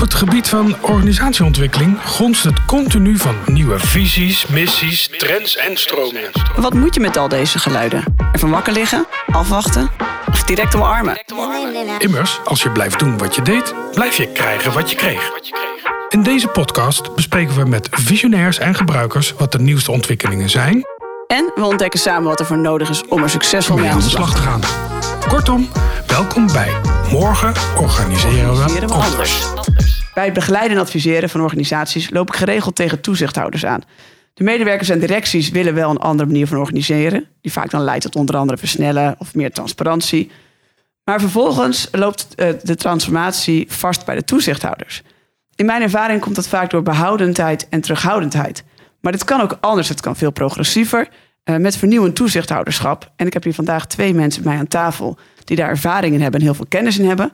het gebied van organisatieontwikkeling gonst het continu van nieuwe visies, missies, trends en stromingen. Wat moet je met al deze geluiden? Even wakker liggen, afwachten of direct omarmen? Immers, als je blijft doen wat je deed, blijf je krijgen wat je kreeg. In deze podcast bespreken we met visionairs en gebruikers wat de nieuwste ontwikkelingen zijn En we ontdekken samen wat er voor nodig is om er succesvol mee aan de slag te gaan. Kortom, welkom bij Morgen organiseren we Organiseren we anders. Bij het begeleiden en adviseren van organisaties loop ik geregeld tegen toezichthouders aan. De medewerkers en directies willen wel een andere manier van organiseren, die vaak dan leidt tot onder andere versnellen of meer transparantie. Maar vervolgens loopt eh, de transformatie vast bij de toezichthouders. In mijn ervaring komt dat vaak door behoudendheid en terughoudendheid. Maar dit kan ook anders, het kan veel progressiever, eh, met vernieuwend toezichthouderschap. En ik heb hier vandaag twee mensen bij mij aan tafel die daar ervaring in hebben en heel veel kennis in hebben.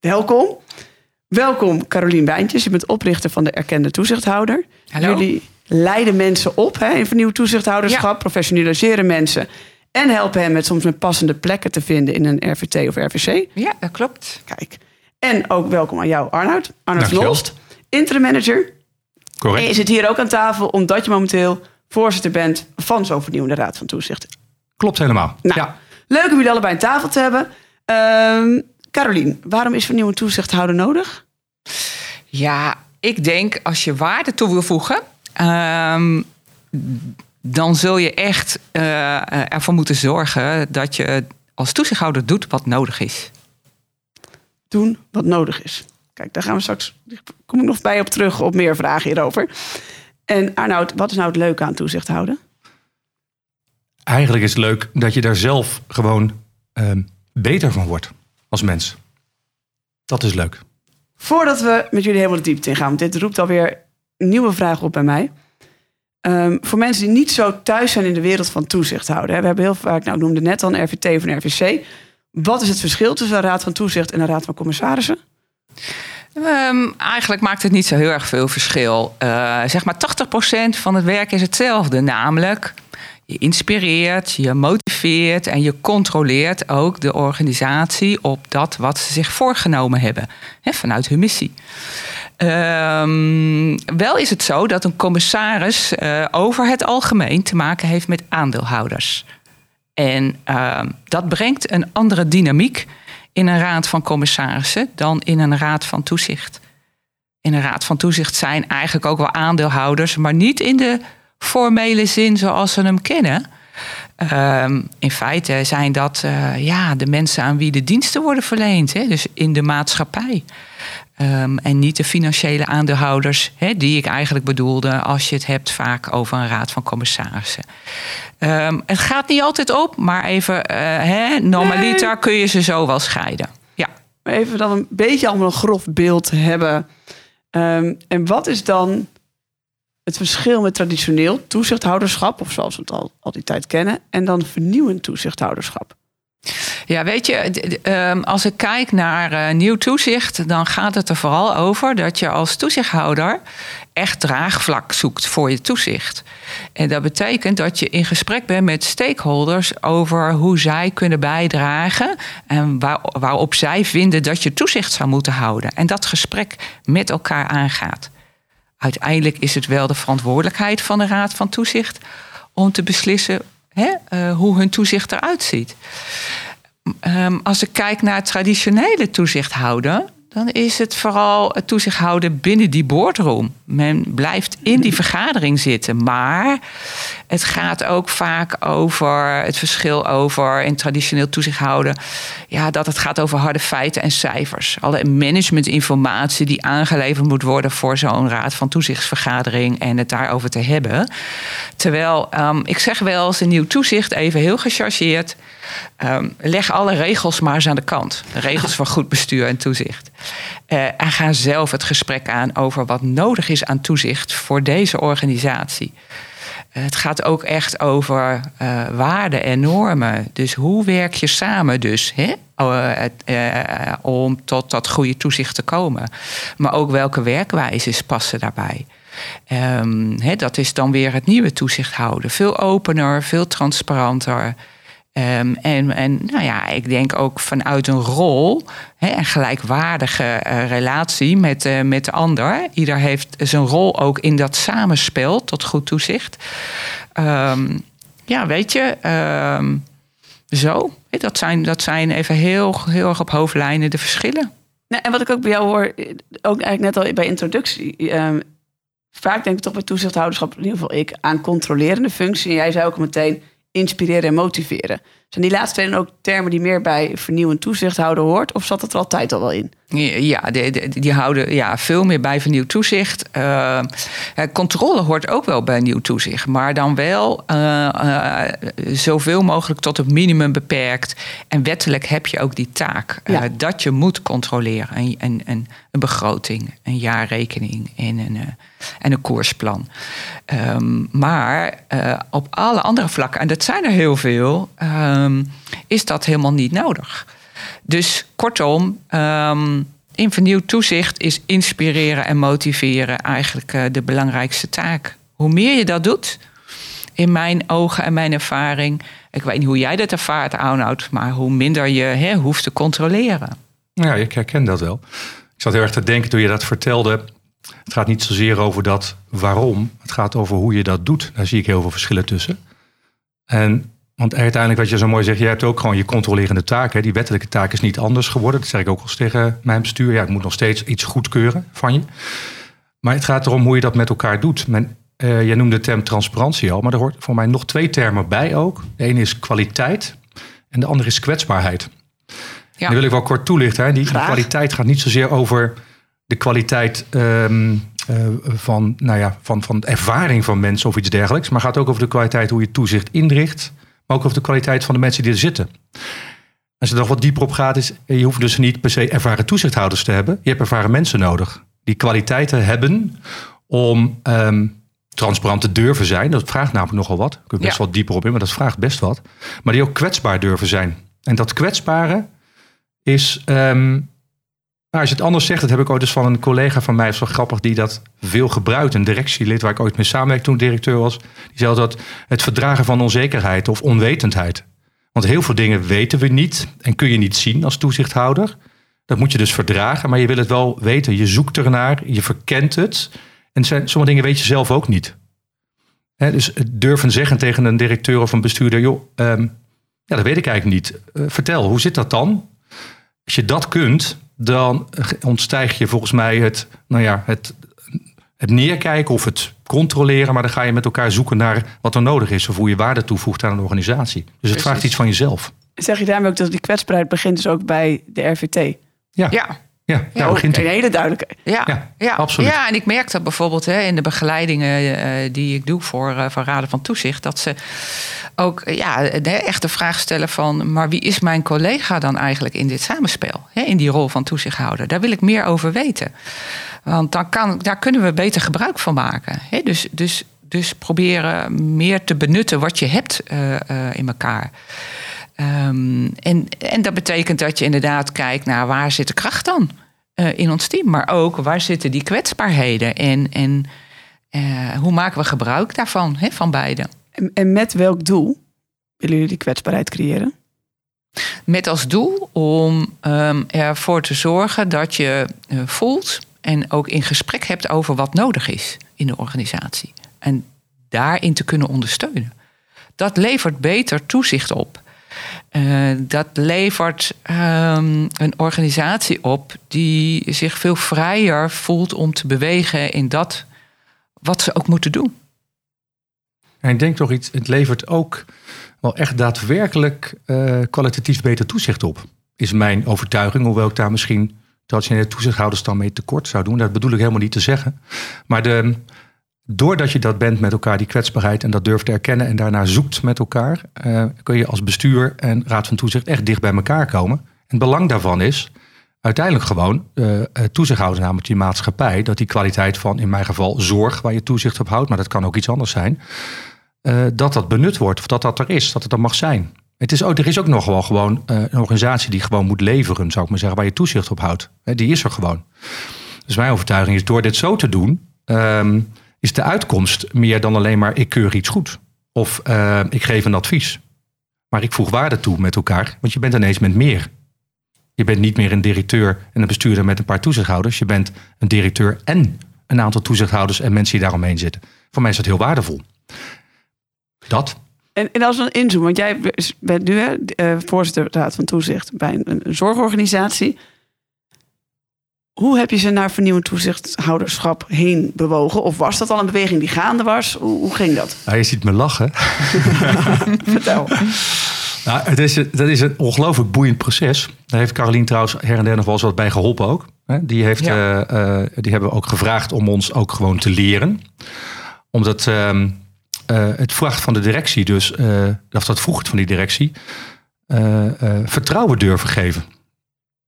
Welkom. Welkom Carolien Wijntjes, je bent oprichter van de Erkende Toezichthouder. Hallo. Jullie leiden mensen op hè, in vernieuwd toezichthouderschap, professionaliseren mensen en helpen hen met soms met passende plekken te vinden in een RVT of RVC. Ja, dat klopt. Kijk. En ook welkom aan jou Arnoud, Arnoud. Olst, interim manager. En Correct. je zit hier ook aan tafel omdat je momenteel voorzitter bent van zo'n vernieuwende raad van toezicht. Klopt helemaal. Nou, Ja. leuk om jullie allebei aan tafel te hebben. Ehm Carolien, waarom is vernieuwend toezichthouder nodig? Ja, ik denk als je waarde toe wil voegen, ehm, dan zul je echt eh, ervoor moeten zorgen dat je als toezichthouder doet wat nodig is. Doen wat nodig is. Kijk, daar gaan we straks, kom ik nog bij op terug op meer vragen hierover. En Arnoud, wat is nou het leuke aan toezicht houden? Eigenlijk is het leuk dat je daar zelf gewoon ehm, beter van wordt als mens. Dat is leuk. Voordat we met jullie helemaal de diepte in gaan, want dit roept alweer nieuwe vragen op bij mij. Ehm, voor mensen die niet zo thuis zijn in de wereld van toezicht houden. We hebben heel vaak, nou ik noemde net een RVT of een RVC. Wat is het verschil tussen een raad van toezicht en een raad van commissarissen? Ehm, eigenlijk maakt het niet zo heel erg veel verschil. Eh, zeg maar 80% van het werk is hetzelfde. Namelijk, je inspireert, je motiveert en je controleert ook de organisatie op dat wat ze zich voorgenomen hebben. Hè, vanuit hun missie. Ehm, wel is het zo dat een commissaris eh, over het algemeen te maken heeft met aandeelhouders. En ehm, dat brengt een andere dynamiek in een raad van commissarissen dan in een raad van toezicht. In een raad van toezicht zijn eigenlijk ook wel aandeelhouders, maar niet in de formele zin zoals ze hem kennen. Ehm, in feite zijn dat eh, ja, de mensen aan wie de diensten worden verleend, hè, dus in de maatschappij. Ehm, en niet de financiële aandeelhouders, hè, die ik eigenlijk bedoelde als je het hebt vaak over een raad van commissarissen. Ehm, het gaat niet altijd op, maar even, eh, hè, normaliter kun je ze zo wel scheiden. Ja. Maar even dan een beetje allemaal een grof beeld hebben. En wat is dan het verschil met traditioneel toezichthouderschap, of zoals we het al, al die tijd kennen, en dan vernieuwend toezichthouderschap? Ja, weet je, ehm, als ik kijk naar eh, nieuw toezicht, dan gaat het er vooral over dat je als toezichthouder echt draagvlak zoekt voor je toezicht. En dat betekent dat je in gesprek bent met stakeholders over hoe zij kunnen bijdragen en waar, waarop zij vinden dat je toezicht zou moeten houden. En dat gesprek met elkaar aangaat. Uiteindelijk is het wel de verantwoordelijkheid van de Raad van Toezicht om te beslissen hè, eh, hoe hun toezicht eruit ziet. Ehm, als ik kijk naar traditionele toezicht houden, dan is het vooral het toezicht houden binnen die boardroom. Men blijft in die vergadering zitten, maar het gaat ook vaak over het verschil over in traditioneel toezicht houden. Ja, dat het gaat over harde feiten en cijfers. Alle managementinformatie die aangeleverd moet worden voor zo'n raad van toezichtsvergadering en het daarover te hebben. Terwijl ehm, ik zeg wel eens een nieuw toezicht, even heel gechargeerd. Ehm, leg alle regels maar eens aan de kant. De regels voor goed bestuur en toezicht. Eh, en ga zelf het gesprek aan over wat nodig is aan toezicht voor deze organisatie. Eh, Het gaat ook echt over eh, waarden en normen. Dus hoe werk je samen dus hè? Oh, om tot dat goede toezicht te komen? Maar ook welke werkwijzes passen daarbij? Ehm, hè, dat is dan weer het nieuwe toezicht houden. Veel opener, veel transparanter. Ehm, en, en nou ja, ik denk ook vanuit een rol, hè, een gelijkwaardige eh, relatie met, uh, met de ander. Ieder heeft zijn rol ook in dat samenspel tot goed toezicht. Ehm, ja, weet je, ehm, zo. Dat zijn, dat zijn even heel, heel erg op hoofdlijnen de verschillen. Nou, en wat ik ook bij jou hoor, ook eigenlijk net al bij introductie. vaak denk ik toch bij toezichthouderschap, in ieder geval ik, aan controlerende functie. En jij zei ook meteen inspireren en motiveren. Zijn die laatste twee dan ook termen die meer bij vernieuwend toezichthouder hoort? Of zat het er altijd al wel in? Ja, die, die houden ja, veel meer bij vernieuwd toezicht. Uh, controle hoort ook wel bij nieuw toezicht. Maar dan wel uh, uh, zoveel mogelijk tot het minimum beperkt. En wettelijk heb je ook die taak. Ja. dat je moet controleren. En, en, en, een begroting, een jaarrekening en een, en een koersplan. Um, maar op alle andere vlakken, en dat zijn er heel veel um, is dat helemaal niet nodig. Dus kortom, um, in vernieuwd toezicht is inspireren en motiveren eigenlijk uh, de belangrijkste taak. Hoe meer je dat doet, in mijn ogen en mijn ervaring, ik weet niet hoe jij dat ervaart, Arnoud, maar hoe minder je hoeft te controleren. Ja, ik herken dat wel. Ik zat heel erg te denken toen je dat vertelde. Het gaat niet zozeer over dat waarom, het gaat over hoe je dat doet. Daar zie ik heel veel verschillen tussen. En want uiteindelijk, wat je zo mooi zegt, je hebt ook gewoon je controlerende taak. Hè. Die wettelijke taak is niet anders geworden. Dat zeg ik ook al tegen mijn bestuur. Ja, ik moet nog steeds iets goedkeuren van je. Maar het gaat erom hoe je dat met elkaar doet. Men, uh, jij noemde de term transparantie al, maar er hoort voor mij nog twee termen bij ook. De ene is kwaliteit en de andere is kwetsbaarheid. Ja. Die wil ik wel kort toelichten. Hè. Die, die, kwaliteit gaat niet zozeer over de kwaliteit um, uh, van, nou ja, van, van ervaring van mensen of iets dergelijks. Maar gaat ook over de kwaliteit hoe je toezicht inricht maar ook over de kwaliteit van de mensen die er zitten. Als je er nog wat dieper op gaat, is je hoeft dus niet per se ervaren toezichthouders te hebben. Je hebt ervaren mensen nodig die kwaliteiten hebben om um, transparant te durven zijn. Dat vraagt namelijk nogal wat. Ik kun best ja. wat dieper op in, maar dat vraagt best wat. Maar die ook kwetsbaar durven zijn. En dat kwetsbare is um, nou, als je het anders zegt, dat heb ik ooit eens van een collega van mij, is wel grappig, die dat veel gebruikt. Een directielid waar ik ooit mee samenwerkte toen directeur was. Die zei dat het verdragen van onzekerheid of onwetendheid. Want heel veel dingen weten we niet en kun je niet zien als toezichthouder. Dat moet je dus verdragen, maar je wil het wel weten. Je zoekt ernaar, je verkent het. En sommige dingen weet je zelf ook niet. He, dus durven zeggen tegen een directeur of een bestuurder: joh, um, ja, dat weet ik eigenlijk niet. Uh, vertel, hoe zit dat dan? Als je dat kunt, dan ontstijg je volgens mij het, nou ja, het, het neerkijken of het controleren. Maar dan ga je met elkaar zoeken naar wat er nodig is of hoe je waarde toevoegt aan een organisatie. Dus het vraagt iets van jezelf. Zeg je daarmee ook dat die kwetsbaarheid begint dus ook bij de RVT? Ja. ja. Ja, ja, begint een hele duidelijke. Ja, ja, ja, absoluut. Ja, en ik merk dat bijvoorbeeld hè, in de begeleidingen uh, die ik doe voor, uh, voor Raden van Toezicht, dat ze ook ja, echt de vraag stellen van, maar wie is mijn collega dan eigenlijk in dit samenspel? Hè, in die rol van toezichthouder. Daar wil ik meer over weten. Want dan kan, daar kunnen we beter gebruik van maken. Hè, dus, dus, dus proberen meer te benutten wat je hebt uh, in elkaar. Um, en, en dat betekent dat je inderdaad kijkt naar waar zit de kracht dan uh, in ons team, maar ook waar zitten die kwetsbaarheden en, en uh, hoe maken we gebruik daarvan, hè, van beide. En, en met welk doel willen jullie die kwetsbaarheid creëren? Met als doel om um, ervoor te zorgen dat je uh, voelt en ook in gesprek hebt over wat nodig is in de organisatie. En daarin te kunnen ondersteunen. Dat levert beter toezicht op. Uh, dat levert um, een organisatie op die zich veel vrijer voelt om te bewegen in dat wat ze ook moeten doen. En ik denk toch iets, het levert ook wel echt daadwerkelijk uh, kwalitatief beter toezicht op. Is mijn overtuiging, hoewel ik daar misschien traditionele toezichthouders dan mee tekort zou doen. Dat bedoel ik helemaal niet te zeggen. Maar de, doordat je dat bent met elkaar, die kwetsbaarheid, en dat durft te erkennen en daarna zoekt met elkaar, uh, kun je als bestuur en raad van toezicht echt dicht bij elkaar komen. En het belang daarvan is uiteindelijk gewoon uh, namelijk die maatschappij, dat die kwaliteit van in mijn geval zorg, waar je toezicht op houdt, maar dat kan ook iets anders zijn, dat dat benut wordt of dat dat er is, dat het er mag zijn. Het is ook, er is ook nog wel gewoon een organisatie die gewoon moet leveren, zou ik maar zeggen, waar je toezicht op houdt. die is er gewoon. Dus mijn overtuiging is door dit zo te doen, um, is de uitkomst meer dan alleen maar ik keur iets goed. Of uh, ik geef een advies. Maar ik voeg waarde toe met elkaar, want je bent ineens met meer. Je bent niet meer een directeur en een bestuurder met een paar toezichthouders. Je bent een directeur en een aantal toezichthouders en mensen die daaromheen zitten. Voor mij is dat heel waardevol. Dat. En, en als dan inzoomen, want jij bent nu hè, uh, voorzitter raad van toezicht bij een, een, zorgorganisatie. Hoe heb je ze naar vernieuwend toezichthouderschap heen bewogen? Of was dat al een beweging die gaande was? Hoe, hoe ging dat? Nou, je ziet me lachen. Vertel. Nou, het is, dat is een ongelooflijk boeiend proces. Daar heeft Carolien trouwens her en der nog wel eens wat bij geholpen ook. Die, heeft, ja. uh, uh, die hebben we ook gevraagd om ons ook gewoon te leren. Omdat uh, het vraagt van de directie dus, of dat vroeg het van die directie, vertrouwen durven geven.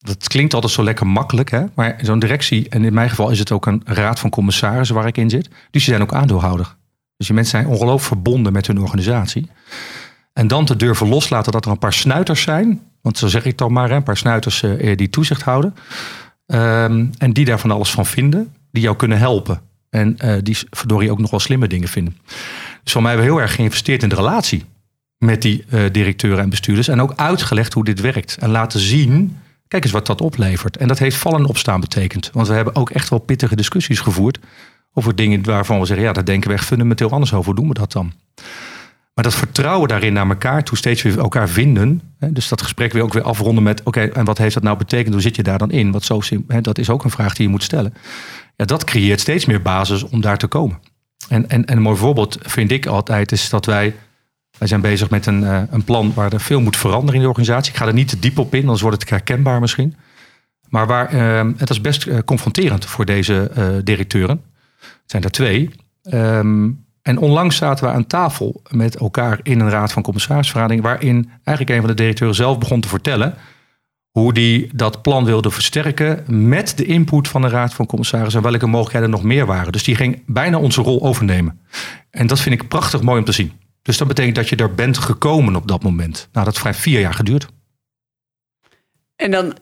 Dat klinkt altijd zo lekker makkelijk, hè? maar zo'n directie, en in mijn geval is het ook een raad van commissarissen waar ik in zit, dus die zijn ook aandeelhouder. Dus die mensen zijn ongelooflijk verbonden met hun organisatie. En dan te durven loslaten dat er een paar snuiters zijn. Want zo zeg ik dan maar, een paar snuiters uh, die toezicht houden. Um, en die daar van alles van vinden. Die jou kunnen helpen. En uh, die verdorie ook nog wel slimme dingen vinden. Dus voor mij hebben we heel erg geïnvesteerd in de relatie. Met die uh, directeuren en bestuurders. En ook uitgelegd hoe dit werkt. En laten zien, kijk eens wat dat oplevert. En dat heeft vallen en opstaan betekend. Want we hebben ook echt wel pittige discussies gevoerd. Over dingen waarvan we zeggen, ja, daar denken we echt fundamenteel anders over. Hoe doen we dat dan? Maar dat vertrouwen daarin naar elkaar toe steeds weer elkaar vinden. Hè, dus dat gesprek weer ook weer afronden met: oké, en wat heeft dat nou betekend? Hoe zit je daar dan in? Wat zo hè, dat is ook een vraag die je moet stellen. Ja, dat creëert steeds meer basis om daar te komen. En, en, en een mooi voorbeeld vind ik altijd is dat wij. Wij zijn bezig met een, uh, een plan waar er veel moet veranderen in de organisatie. Ik ga er niet te diep op in, anders wordt het herkenbaar misschien. Maar waar, uh, het is best uh, confronterend voor deze directeuren. Het zijn er twee. Um, en onlangs zaten we aan tafel met elkaar in een raad van commissarisvergadering, waarin eigenlijk een van de directeuren zelf begon te vertellen hoe die dat plan wilde versterken met de input van de raad van commissarissen en welke mogelijkheden nog meer waren. Dus die ging bijna onze rol overnemen. En dat vind ik prachtig mooi om te zien. Dus dat betekent dat je er bent gekomen op dat moment. Nou, dat heeft vrij vier jaar geduurd. En dan,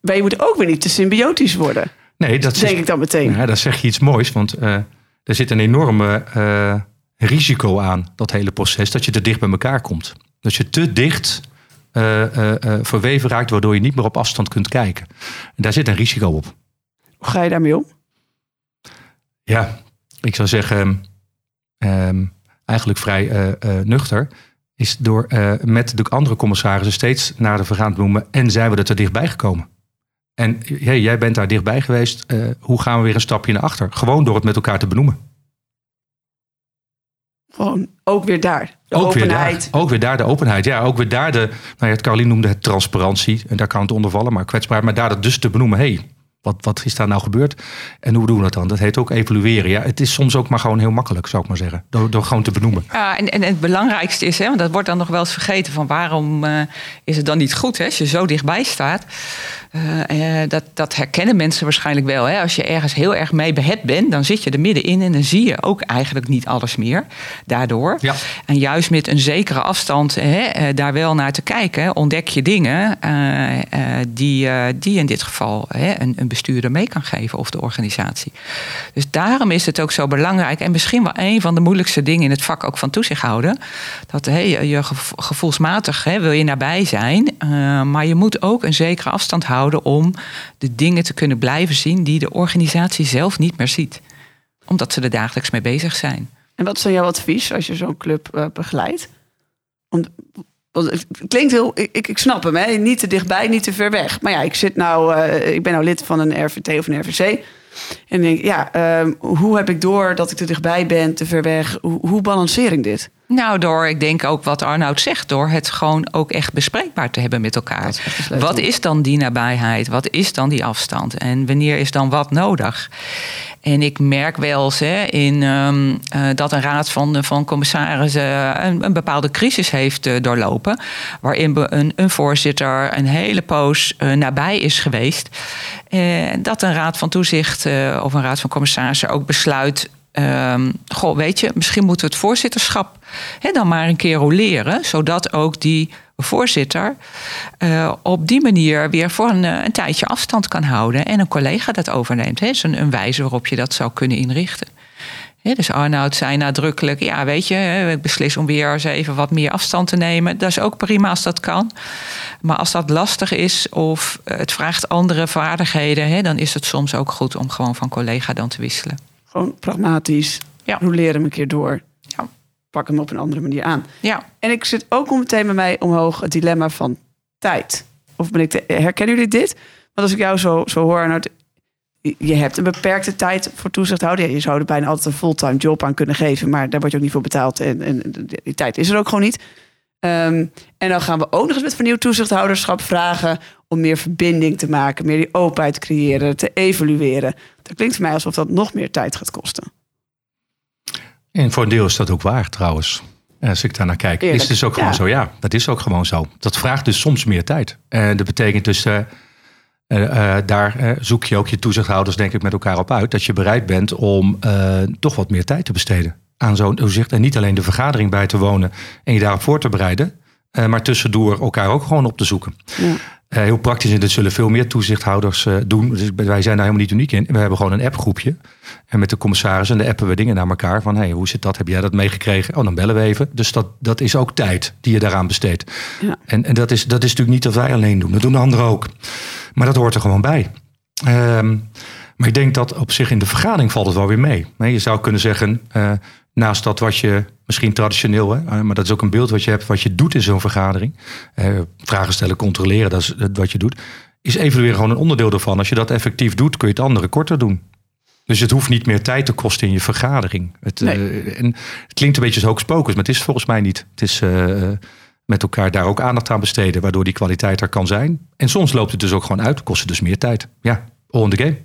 maar je moet ook weer niet te symbiotisch worden. Nee, dat denk is, ik dan meteen. Ja, dat zeg je iets moois, want uh, er zit een enorme uh, risico aan, dat hele proces, dat je te dicht bij elkaar komt. Dat je te dicht uh, verweven raakt, waardoor je niet meer op afstand kunt kijken. En daar zit een risico op. Hoe ga je daarmee om? Ja, ik zou zeggen, um, eigenlijk vrij nuchter. Is door met de andere commissarissen steeds naar de vergaan te noemen. En zijn we er te dichtbij gekomen? En hey, jij bent daar dichtbij geweest. Hoe gaan we weer een stapje naar achter? Gewoon door het met elkaar te benoemen. Gewoon ook weer daar. De ook openheid. Weer daar, ook weer daar de openheid. Ja, ook weer daar de. Nou ja, het Carolien noemde het transparantie. En daar kan het onder vallen, maar kwetsbaar. Maar daar dus te benoemen. hey, wat, wat is daar nou gebeurd? En hoe doen we dat dan? Dat heet ook evalueren. Ja, het is soms ook maar gewoon heel makkelijk, zou ik maar zeggen. Door, gewoon te benoemen. Ja, en, en het belangrijkste is, hè, want dat wordt dan nog wel eens vergeten... van waarom uh, is het dan niet goed hè, als je zo dichtbij staat... Uh, uh, dat, dat herkennen mensen waarschijnlijk wel. Hè? Als je ergens heel erg mee behet bent, dan zit je er middenin en dan zie je ook eigenlijk niet alles meer daardoor. Ja. En juist met een zekere afstand hè, daar wel naar te kijken, ontdek je dingen die, die in dit geval hè, een, een bestuurder mee kan geven of de organisatie. Dus daarom is het ook zo belangrijk en misschien wel een van de moeilijkste dingen in het vak ook van toezicht houden. Dat hey, je gevoelsmatig hè, wil je nabij zijn, maar je moet ook een zekere afstand houden om de dingen te kunnen blijven zien die de organisatie zelf niet meer ziet. Omdat ze er dagelijks mee bezig zijn. En wat is dan jouw advies als je zo'n club uh, begeleidt? Het klinkt heel, ik, ik snap hem, hè? niet te dichtbij, niet te ver weg. Maar ja, ik, zit nou, uh, ik ben nou lid van een RVT of een RVC. En denk, ja, uh, hoe heb ik door dat ik te dichtbij ben, te ver weg? Hoe, hoe balanceer ik dit? Nou, door, ik denk ook wat Arnoud zegt, door het gewoon ook echt bespreekbaar te hebben met elkaar. Is wat is dan die nabijheid? Wat is dan die afstand? En wanneer is dan wat nodig? En ik merk wel eens hè, in, um, uh, dat een raad van, van commissarissen een, een bepaalde crisis heeft uh, doorlopen. Waarin een, een, voorzitter een hele poos uh, nabij is geweest. Dat een raad van toezicht of een raad van commissarissen ook besluit Um, goh, weet je, misschien moeten we het voorzitterschap dan maar een keer roleren, zodat ook die voorzitter uh, op die manier weer voor een, een, tijdje afstand kan houden en een collega dat overneemt. Hè. is een, een wijze waarop je dat zou kunnen inrichten. dus Arnoud zei nadrukkelijk: Ja, weet je, ik beslis om weer eens even wat meer afstand te nemen. Dat is ook prima als dat kan. Maar als dat lastig is of het vraagt andere vaardigheden, dan is het soms ook goed om gewoon van collega dan te wisselen. Gewoon pragmatisch. Ja. Roleren hem een keer door. Pak hem op een andere manier aan. Ja, En ik zit ook meteen bij mij omhoog het dilemma van tijd. Of ben ik te, herkennen jullie dit? Want als ik jou zo, zo hoor, nou, je hebt een beperkte tijd voor toezichthouder. Ja, je zou er bijna altijd een fulltime job aan kunnen geven, maar daar word je ook niet voor betaald. En, en die tijd is er ook gewoon niet. Ehm, en dan gaan we ook nog eens met vernieuwd toezichthouderschap vragen om meer verbinding te maken, meer die openheid te creëren, te evalueren. Dat klinkt voor mij alsof dat nog meer tijd gaat kosten. En voor een deel is dat ook waar trouwens. En als ik daar naar kijk, Eerlijk, is het dus ook gewoon ja. zo. Ja, dat is ook gewoon zo. Dat vraagt dus soms meer tijd. En dat betekent dus, eh, eh, eh, daar zoek je ook je toezichthouders denk ik met elkaar op uit. Dat je bereid bent om toch wat meer tijd te besteden aan zo'n toezicht. En niet alleen de vergadering bij te wonen en je daarop voor te bereiden. Eh, maar tussendoor elkaar ook gewoon op te zoeken. Ja. Eh, heel praktisch, en dit zullen veel meer toezichthouders eh, doen. Dus wij zijn daar helemaal niet uniek in. We hebben gewoon een appgroepje. En met de commissaris en de appen we dingen naar elkaar. Van hey, hoe zit dat? Heb jij dat meegekregen? Oh, dan bellen we even. Dus dat, dat is ook tijd die je daaraan besteedt. Ja. En, en dat, is, dat is natuurlijk niet dat wij alleen doen. Dat doen de anderen ook. Maar dat hoort er gewoon bij. Ehm, maar ik denk dat op zich in de vergadering valt het wel weer mee. Je zou kunnen zeggen, naast dat wat je misschien traditioneel, hè, eh, maar dat is ook een beeld wat je hebt, wat je doet in zo'n vergadering. eh, vragen stellen, controleren, dat is eh, wat je doet. Is evalueren gewoon een onderdeel ervan. Als je dat effectief doet, kun je het andere korter doen. Dus het hoeft niet meer tijd te kosten in je vergadering. Het, Nee. en het klinkt een beetje pocus, maar het is volgens mij niet. Het is met elkaar daar ook aandacht aan besteden, waardoor die kwaliteit er kan zijn. En soms loopt het dus ook gewoon uit, kost het dus meer tijd. Ja, all in the game.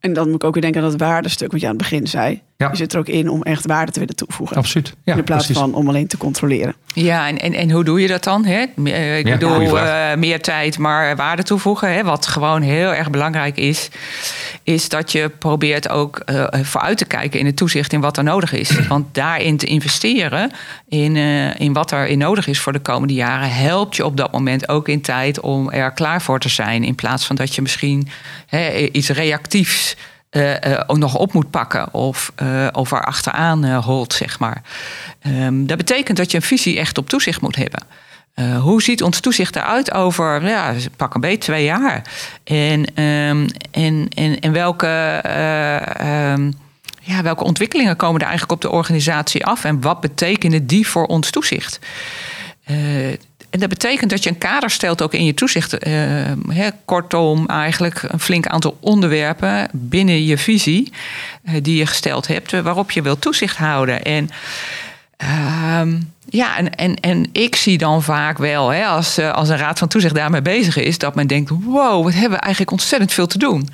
En dan moet ik ook weer denken aan dat waardestuk wat je aan het begin zei. Ja. Je zit er ook in om echt waarde te willen toevoegen. Absoluut. Ja, in plaats precies. van om alleen te controleren. Ja, en, en, en hoe doe je dat dan? Hè? Eh, Ik Ja, bedoel, eh, meer tijd, maar waarde toevoegen. Hè? Wat gewoon heel erg belangrijk is, is dat je probeert ook eh, vooruit te kijken in het toezicht in wat er nodig is. Want daarin te investeren, in, eh, in wat er in nodig is voor de komende jaren, helpt je op dat moment ook in tijd om er klaar voor te zijn. In plaats van dat je misschien hè, iets reactiefs ook nog op moet pakken of, eh of er achteraan eh, holt, zeg maar. Ehm, dat betekent dat je een visie echt op toezicht moet hebben. Eh, hoe ziet ons toezicht eruit over, ja, pak een beetje twee jaar? En, ehm, en, en, en welke, eh, ehm, ja, welke ontwikkelingen komen er eigenlijk op de organisatie af? En wat betekenen die voor ons toezicht? Eh, en dat betekent dat je een kader stelt ook in je toezicht. Eh, kortom, eigenlijk een flink aantal onderwerpen binnen je visie eh, die je gesteld hebt, eh, waarop je wilt toezicht houden. En Ehm, ja, en, en, en ik zie dan vaak wel, als, als een raad van toezicht daarmee bezig is, dat men denkt: wow, wat hebben eigenlijk ontzettend veel te doen.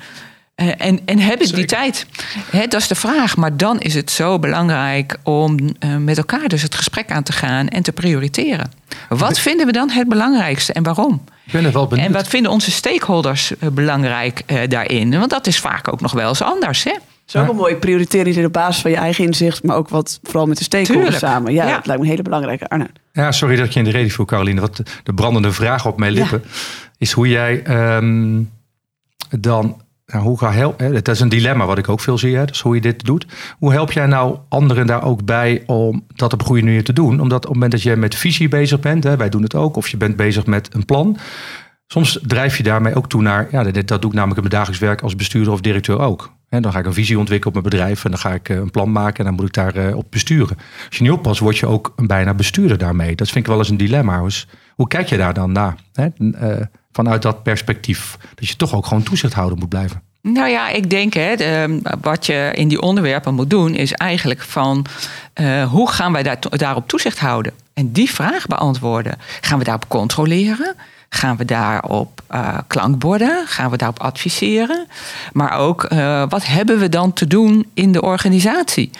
Eh, en, en heb ik die tijd? Hè, dat is de vraag. Maar dan is het zo belangrijk om eh, met elkaar dus het gesprek aan te gaan en te prioriteren. Wat vinden we dan het belangrijkste en waarom? Ik ben er wel benieuwd. En wat vinden onze stakeholders eh, belangrijk eh, daarin? Want dat is vaak ook nog wel eens anders. Hè? Het is ook wel mooi. Prioriteren niet op basis van je eigen inzicht, maar ook wat vooral met de stakeholders Tuurlijk. samen. Ja, Ja. dat lijkt me een hele belangrijke, Arne. Ja, sorry dat je in de reden viel, Caroline. Wat de, de brandende vraag op mijn lippen is hoe jij ehm, dan. Nou, hoe ga help, hè, dat is een dilemma wat ik ook veel zie. Dus hoe je dit doet. Hoe help jij nou anderen daar ook bij om dat op een goede manier te doen? Omdat op het moment dat jij met visie bezig bent, hè, wij doen het ook, of je bent bezig met een plan. Soms drijf je daarmee ook toe naar, ja, dat, doe ik namelijk in mijn dagelijks werk als bestuurder of directeur ook. Hè, dan ga ik een visie ontwikkelen op mijn bedrijf en dan ga ik eh, een plan maken en dan moet ik daar eh, op besturen. Als je niet oppast, word je ook een bijna bestuurder daarmee. Dat vind ik wel eens een dilemma. Dus hoe kijk je daar dan naar? Vanuit dat perspectief. Dat je toch ook gewoon toezichthouder moet blijven. Nou ja, ik denk hè, de, wat je in die onderwerpen moet doen, is eigenlijk van eh, hoe gaan wij daar, daarop toezicht houden? En die vraag beantwoorden. Gaan we daarop controleren? Gaan we daarop eh klankborden? Gaan we daarop adviseren? Maar ook, eh, wat hebben we dan te doen in de organisatie?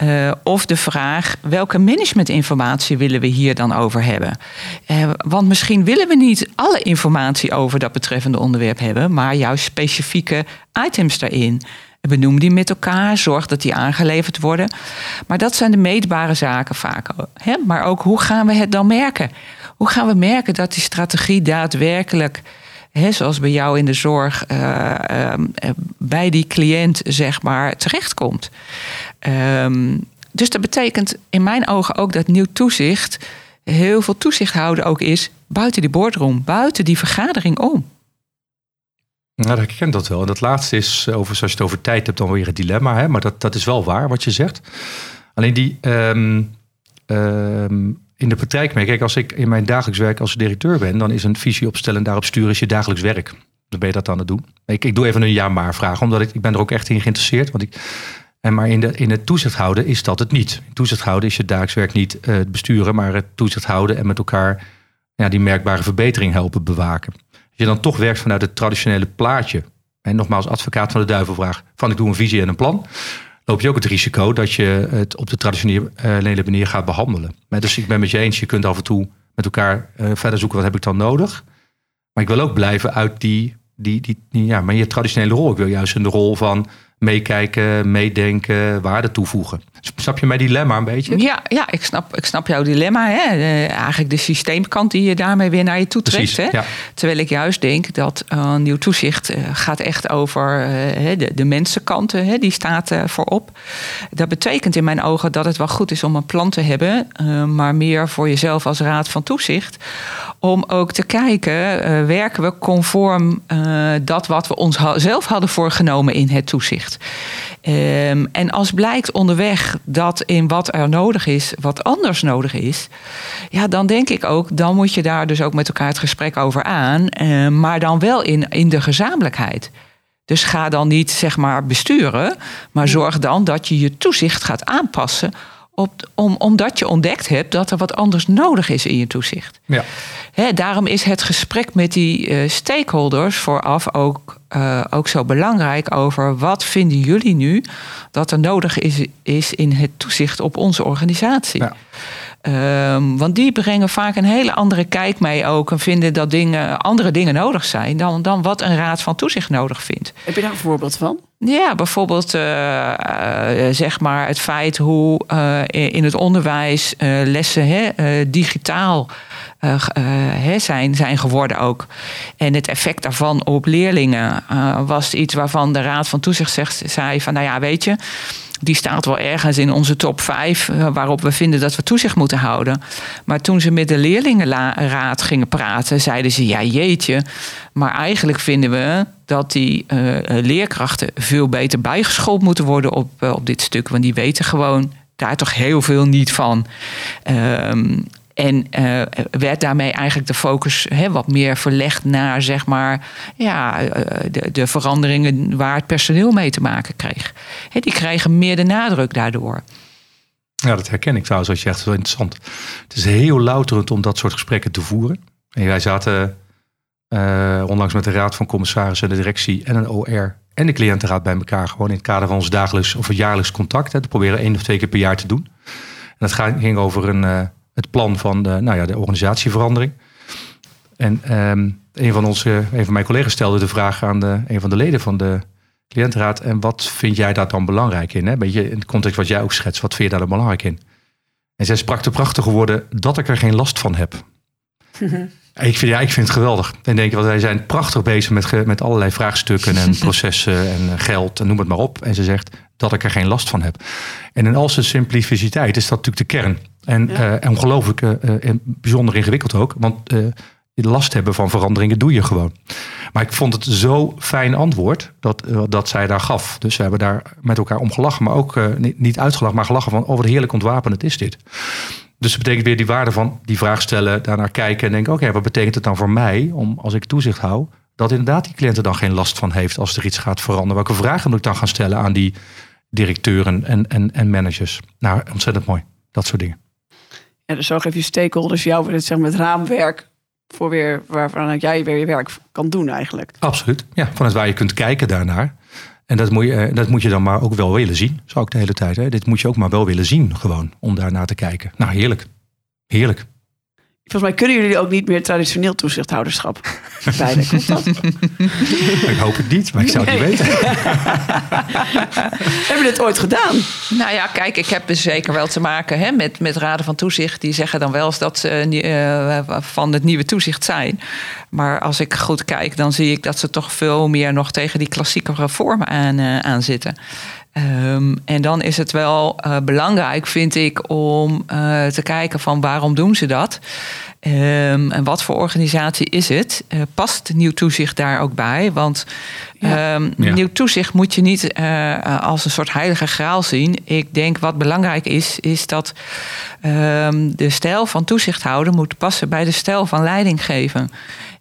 Eh, of de vraag, welke managementinformatie willen we hier dan over hebben? Eh, want misschien willen we niet alle informatie over dat betreffende onderwerp hebben, maar juist specifieke items daarin. Benoem die met elkaar, zorg dat die aangeleverd worden. Maar dat zijn de meetbare zaken vaak. Hè? Maar ook hoe gaan we het dan merken? Hoe gaan we merken dat die strategie daadwerkelijk hè, zoals bij jou in de zorg, uh, bij die cliënt zeg maar terechtkomt. Um, dus dat betekent in mijn ogen ook dat nieuw toezicht heel veel toezicht houden ook is buiten die boardroom, buiten die vergadering om. Nou, ik ken dat wel. En dat laatste is, over, als je het over tijd hebt, dan weer het dilemma. Hè? Maar dat, dat is wel waar wat je zegt. Alleen die, um, in de praktijk mee. Kijk, als ik in mijn dagelijks werk als directeur ben, dan is een visie opstellen en daarop sturen is je dagelijks werk. Dan ben je dat aan het doen. Ik, ik doe even een ja-maar vraag, omdat ik, ik ben er ook echt in geïnteresseerd. Want ik, en maar in, de, in het toezicht houden is dat het niet. Toezicht houden is je dagelijks werk niet uh, het besturen, maar het toezicht houden en met elkaar ja, die merkbare verbetering helpen bewaken. Als je dan toch werkt vanuit het traditionele plaatje, en nogmaals advocaat van de duivel vraag, van ik doe een visie en een plan, loop je ook het risico dat je het op de traditionele eh, manier gaat behandelen. Dus ik ben met je eens, je kunt af en toe met elkaar uh, verder zoeken wat heb ik dan nodig. Maar ik wil ook blijven uit die, die, die, die ja, maar je traditionele rol. Ik wil juist in de rol van meekijken, meedenken, waarde toevoegen. Snap je mijn dilemma een beetje? Ja, ja ik, snap, ik snap jouw dilemma. Hè? eigenlijk de systeemkant die je daarmee weer naar je toe trekt. Hè? Ja. Terwijl ik juist denk dat uh, nieuw toezicht uh, gaat echt over uh, de, de mensenkanten. Hè? Die staat voorop. Dat betekent in mijn ogen dat het wel goed is om een plan te hebben. maar meer voor jezelf als raad van toezicht. Om ook te kijken, werken we conform dat wat we ons zelf hadden voorgenomen in het toezicht. Um, en als blijkt onderweg dat in wat er nodig is, wat anders nodig is, ja, dan denk ik ook, dan moet je daar dus ook met elkaar het gesprek over aan, uh, maar dan wel in, in de gezamenlijkheid. Dus ga dan niet zeg maar besturen, maar zorg dan dat je je toezicht gaat aanpassen op, om, omdat je ontdekt hebt dat er wat anders nodig is in je toezicht. Ja. daarom is het gesprek met die uh, stakeholders vooraf ook, uh, ook zo belangrijk over wat vinden jullie nu dat er nodig is, is in het toezicht op onze organisatie. Ja. Um, want die brengen vaak een hele andere kijk mee ook. En vinden dat dingen, andere dingen nodig zijn dan, dan wat een raad van toezicht nodig vindt. Heb je daar een voorbeeld van? Ja, bijvoorbeeld uh, uh, zeg maar het feit hoe uh, in het onderwijs lessen hè, digitaal zijn, zijn geworden ook. En het effect daarvan op leerlingen was iets waarvan de Raad van Toezicht zegt, zei van nou ja, weet je die staat wel ergens in onze top 5 eh, waarop we vinden dat we toezicht moeten houden. Maar toen ze met de leerlingenraad gingen praten, zeiden ze: ja, jeetje. Maar eigenlijk vinden we dat die uh, leerkrachten veel beter bijgeschoold moeten worden op, uh, op dit stuk. Want die weten gewoon daar toch heel veel niet van. Um, en uh, werd daarmee eigenlijk de focus hè, wat meer verlegd naar zeg maar, ja, de, de, veranderingen waar het personeel mee te maken kreeg. Hè, die kregen meer de nadruk daardoor. Ja, dat herken ik trouwens als je echt zo interessant. Het is heel louterend om dat soort gesprekken te voeren. En wij zaten uh, onlangs met de Raad van Commissarissen, de directie en een OR en de cliëntenraad bij elkaar. Gewoon in het kader van ons dagelijks of jaarlijks contact. Hè, te proberen één of twee keer per jaar te doen. En dat ging over een, het plan van de, nou ja, de organisatieverandering. En um, een van onze, een van mijn collega's stelde de vraag aan de, een van de leden van de cliëntenraad. En wat vind jij daar dan belangrijk in? Hè? Beetje in de context wat jij ook schetst, wat vind je daar dan belangrijk in? En zij sprak de prachtige woorden dat ik er geen last van heb. Ik vind, ja, ik vind het geweldig. En denk, want wij zijn prachtig bezig met, met allerlei vraagstukken en processen en geld en noem het maar op. En ze zegt dat ik er geen last van heb. En in al zijn simpliciteit is dat natuurlijk de kern. En, ja. uh, ongelooflijk uh, en bijzonder ingewikkeld ook. Want last hebben van veranderingen doe je gewoon. Maar ik vond het zo fijn antwoord dat, dat zij daar gaf. Dus we hebben daar met elkaar om gelachen. Maar ook niet, niet uitgelachen, maar gelachen van... oh, wat heerlijk ontwapenend is dit. Dus dat betekent weer die waarde van die vraag stellen, daarnaar kijken en denken: oké, wat betekent het dan voor mij om als ik toezicht hou, dat inderdaad die cliënt er dan geen last van heeft als er iets gaat veranderen? Welke vragen moet ik dan gaan stellen aan die directeuren en, en, en managers? Nou, ontzettend mooi, dat soort dingen. Ja, dus zo geef je stakeholders jou het, zeg maar, het raamwerk voor weer waarvan jij weer je werk kan doen eigenlijk. Absoluut, ja, vanuit waar je kunt kijken daarnaar. En dat moet, je, eh, dat moet je dan maar ook wel willen zien, zou ik de hele tijd. Hè? Dit moet je ook maar wel willen zien, gewoon, om daar naar te kijken. Nou, heerlijk. Heerlijk. Volgens mij kunnen jullie ook niet meer traditioneel toezichthouderschap bijden. Klopt dat? Ik hoop het niet, maar ik zou het niet weten. Hebben jullie dit ooit gedaan? Nou ja, kijk, ik heb dus zeker wel te maken hè, met, met raden van toezicht. Die zeggen dan wel eens dat ze eh, van het nieuwe toezicht zijn. Maar als ik goed kijk, dan zie ik dat ze toch veel meer nog tegen die klassieke reformen aan, eh, aan zitten. Ehm, en dan is het wel eh, belangrijk, vind ik, om eh, te kijken van waarom doen ze dat? Ehm, en wat voor organisatie is het? Eh, past nieuw toezicht daar ook bij? Want Ja. ehm, Ja. nieuw toezicht moet je niet eh, als een soort heilige graal zien. Ik denk wat belangrijk is, is dat ehm, de stijl van toezichthouder moet passen bij de stijl van leiding geven.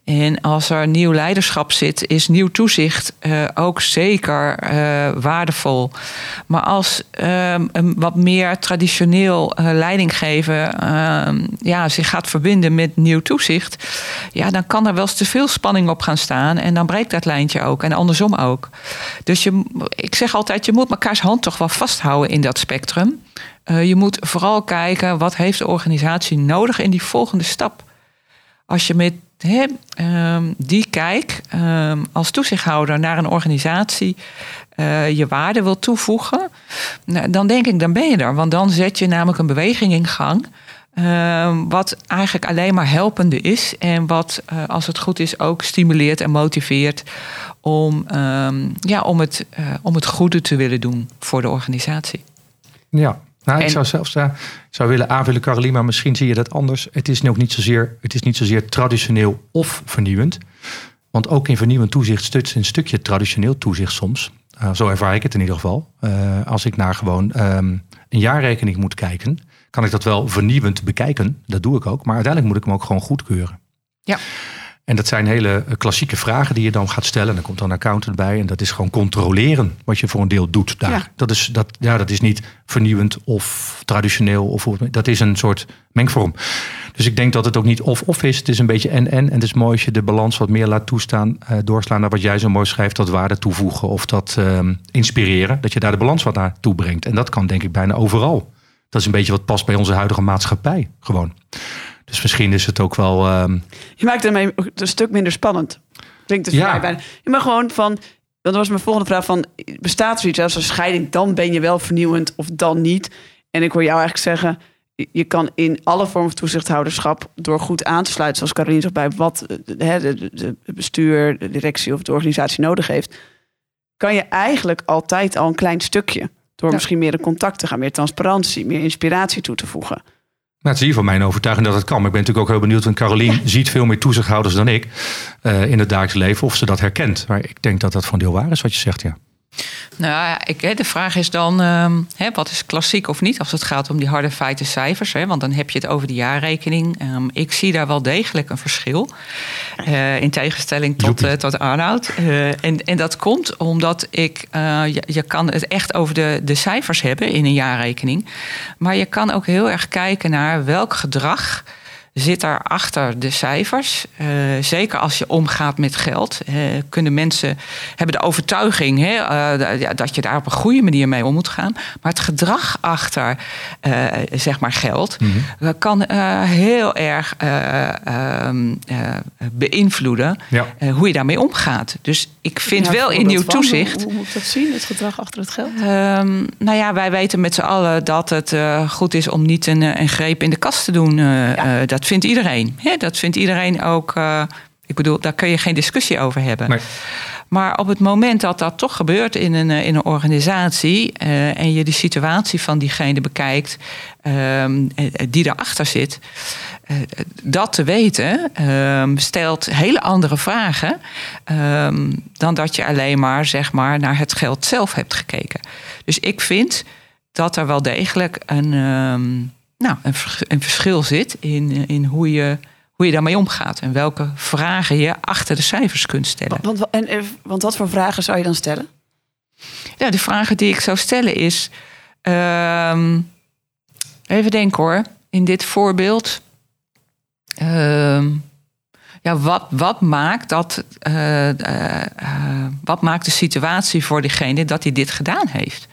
En als er nieuw leiderschap zit, is nieuw toezicht eh, ook zeker eh, waardevol. Maar als ehm, een wat meer traditioneel eh, leiding geven ehm, ja, zich gaat verbinden met nieuw toezicht, ja, dan kan er wel eens te veel spanning op gaan staan. En dan breekt dat lijntje ook. En andersom ook. Dus je, ik zeg altijd, je moet mekaars hand toch wel vasthouden in dat spectrum. Eh, je moet vooral kijken wat heeft de organisatie nodig in die volgende stap. Als je met ehm, die kijk ehm, als toezichthouder naar een organisatie eh, je waarde wil toevoegen, nou, dan denk ik, dan ben je er. Want dan zet je namelijk een beweging in gang. ehm, wat eigenlijk alleen maar helpende is. En wat, eh, als het goed is, ook stimuleert en motiveert om, ja, om, het, eh, om het goede te willen doen voor de organisatie. Ja, nou, ik zou zelfs eh, zou willen aanvullen, Caroline, maar misschien zie je dat anders. Het is ook niet zozeer, het is niet zozeer traditioneel of vernieuwend. Want ook in vernieuwend toezicht stut een stukje traditioneel toezicht soms. Uh, zo ervaar ik het in ieder geval. Uh, als ik naar gewoon um, een jaarrekening moet kijken, kan ik dat wel vernieuwend bekijken. Dat doe ik ook. Maar uiteindelijk moet ik hem ook gewoon goedkeuren. Ja. En dat zijn hele klassieke vragen die je dan gaat stellen. En dan komt dan een accountant bij. En dat is gewoon controleren wat je voor een deel doet daar. Ja. Dat, is, dat, ja, dat is niet vernieuwend of traditioneel. Of, dat is een soort mengvorm. Dus ik denk dat het ook niet of-of is. Het is een beetje en-en. En het is mooi als je de balans wat meer laat toestaan. Uh, doorslaan naar wat jij zo mooi schrijft. Dat waarde toevoegen of dat uh, inspireren. Dat je daar de balans wat naar toe brengt. En dat kan denk ik bijna overal. Dat is een beetje wat past bij onze huidige maatschappij. Gewoon. Dus misschien is het ook wel. Uh, je maakt het ermee een stuk minder spannend. Klinkt het Ja. voor mij bijna. Je mag gewoon van. Dat was mijn volgende vraag: van, bestaat er zoiets als een scheiding? Dan ben je wel vernieuwend of dan niet. En ik hoor jou eigenlijk zeggen: je kan in alle vormen van toezichthouderschap door goed aan te sluiten, zoals Caroline zegt, bij wat het bestuur, de directie of de organisatie nodig heeft, kan je eigenlijk altijd al een klein stukje. Door Ja. misschien meer in contact te gaan, meer transparantie, meer inspiratie toe te voegen. Nou, het is in ieder geval mijn overtuiging dat het kan. Maar ik ben natuurlijk ook heel benieuwd. Want Carolien ziet veel meer toezichthouders dan ik uh, in het dagelijks leven. Of ze dat herkent. Maar ik denk dat dat een deel waar is wat je zegt, ja. Nou ja, ik, de vraag is dan, um, hè, wat is klassiek of niet? Als het gaat om die harde feiten cijfers. Hè, want dan heb je het over de jaarrekening. Um, ik zie daar wel degelijk een verschil. Uh, in tegenstelling tot, uh, tot Arnoud. Uh, en, en dat komt omdat ik... Je, je, kan het echt over de, de cijfers hebben in een jaarrekening. Maar je kan ook heel erg kijken naar welk gedrag zit daar achter de cijfers. Uh, zeker als je omgaat met geld. Uh, kunnen mensen hebben de overtuiging hè, uh, ja, dat je daar op een goede manier mee om moet gaan. Maar het gedrag achter zeg maar geld mm -hmm. kan heel erg ehm, beïnvloeden ja. hoe je daarmee omgaat. Dus ik vind Ja, wel in nieuw van, toezicht. Hoe, hoe, moet ik dat zien, het gedrag achter het geld? Um, nou ja, wij weten met z'n allen dat het goed is om niet een, een greep in de kast te doen. Ja. dat vindt iedereen. Hè? Dat vindt iedereen ook. Uh, ik bedoel, daar kun je geen discussie over hebben. Nee. Maar op het moment dat dat toch gebeurt in een, in een organisatie. Uh, en je de situatie van diegene bekijkt. Uh, die daarachter zit. Uh, dat te weten ehm, stelt hele andere vragen. ehm, dan dat je alleen maar, zeg maar naar het geld zelf hebt gekeken. Dus ik vind dat er wel degelijk een ehm, nou, een, een, verschil zit in, in hoe, je, hoe je daarmee omgaat. En welke vragen je achter de cijfers kunt stellen. Want, en, want wat voor vragen zou je dan stellen? Ja, de vragen die ik zou stellen is... Um, even denken hoor. In dit voorbeeld... Um, ja, wat, wat, maakt dat, uh, uh, wat maakt de situatie voor diegene dat hij dit gedaan heeft?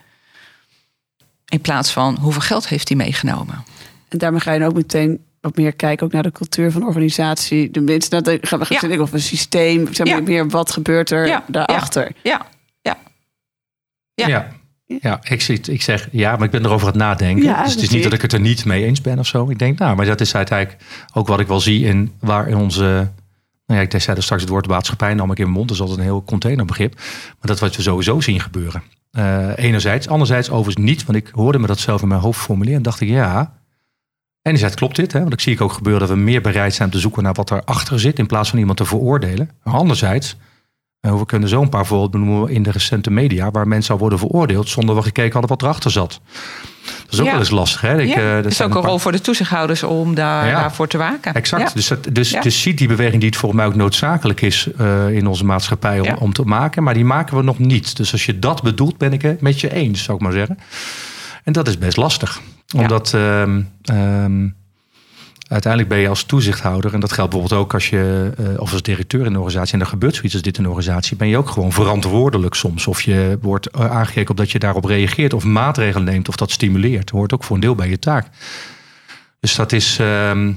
In plaats van hoeveel geld heeft hij meegenomen? En daarmee ga je ook meteen wat meer kijken ook naar de cultuur van de organisatie. De mensen, dat gaan we Ja. of een systeem. Zeg maar Ja. meer wat gebeurt er Ja. daarachter. Ja, ja. Ja. Ja. Ja, ik, zit, ik zeg ja, maar ik ben erover aan het nadenken. Ja, dus het is niet dat ik. het er niet mee eens ben of zo. Ik denk, nou, maar dat is uiteindelijk ook wat ik wel zie in waar in onze. Nou ja, ik zei er straks het woord maatschappij nam ik in mijn mond. Dat is altijd een heel containerbegrip. Maar dat wat we sowieso zien gebeuren. Eh, enerzijds. Anderzijds overigens niet. Want ik hoorde me dat zelf in mijn hoofd formuleren. En dacht ik, ja. Enerzijds klopt dit. Hè, want ik zie ik ook gebeuren dat we meer bereid zijn om te zoeken naar wat erachter zit. In plaats van iemand te veroordelen. Maar anderzijds. eh, we kunnen zo een paar voorbeelden noemen in de recente media. Waar mensen al worden veroordeeld zonder we gekeken hadden wat erachter zat. Dat is ook Ja. wel eens lastig. Hè? Ik, ja. eh, is ook een paar- rol voor de toezichthouders om daar, Ja. daarvoor te waken. Exact. Dus, dat, dus, dus ziet die beweging die het volgens mij ook noodzakelijk is eh, in onze maatschappij om, om te maken. Maar die maken we nog niet. Dus als je dat bedoelt, ben ik het met je eens, zou ik maar zeggen. En dat is best lastig. Ja. Omdat ehm, ehm, uiteindelijk ben je als toezichthouder, en dat geldt bijvoorbeeld ook als je, eh, of als directeur in een organisatie, en er gebeurt zoiets als dit in een organisatie, ben je ook gewoon verantwoordelijk soms. Of je wordt eh, aangekeken op dat je daarop reageert, of maatregelen neemt, of dat stimuleert. Dat hoort ook voor een deel bij je taak. Dus dat is, ehm,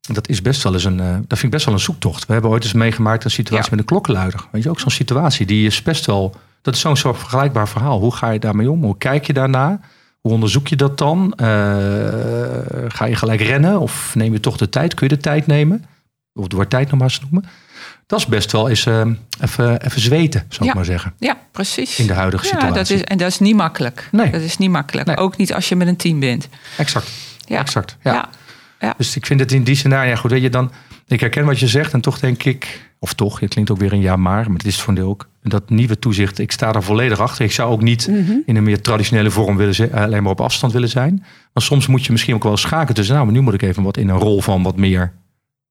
dat is best wel eens een, eh, dat vind ik best wel een zoektocht. We hebben ooit eens meegemaakt een situatie Ja. met een klokkenluider. Weet je, ook zo'n situatie die is best wel, dat is zo'n soort vergelijkbaar verhaal. Hoe ga je daarmee om? Hoe kijk je daarna? Hoe onderzoek je dat dan? Eh, ga je gelijk rennen of neem je toch de tijd? Kun je de tijd nemen? Of het woord tijd nog maar eens noemen. Dat is best wel eens eh, even, even zweten, zou ik maar zeggen. Ja, precies. In de huidige ja, situatie. Dat is, en dat is niet makkelijk. Nee. Dat is niet makkelijk. Nee. Ook niet als je met een team bent. Exact. Ja. Exact. Ja. Ja. Ja. Dus ik vind het in die scenario goed. Dat je dan, ik herken wat je zegt en toch denk ik, of toch, het klinkt ook weer een ja maar, maar het is voor deel ook dat nieuwe toezicht. Ik sta daar volledig achter. Ik zou ook niet in een meer traditionele vorm willen zijn, alleen maar op afstand willen zijn. Maar soms moet je misschien ook wel schakelen tussen. Nou, maar nu moet ik even wat in een rol van wat meer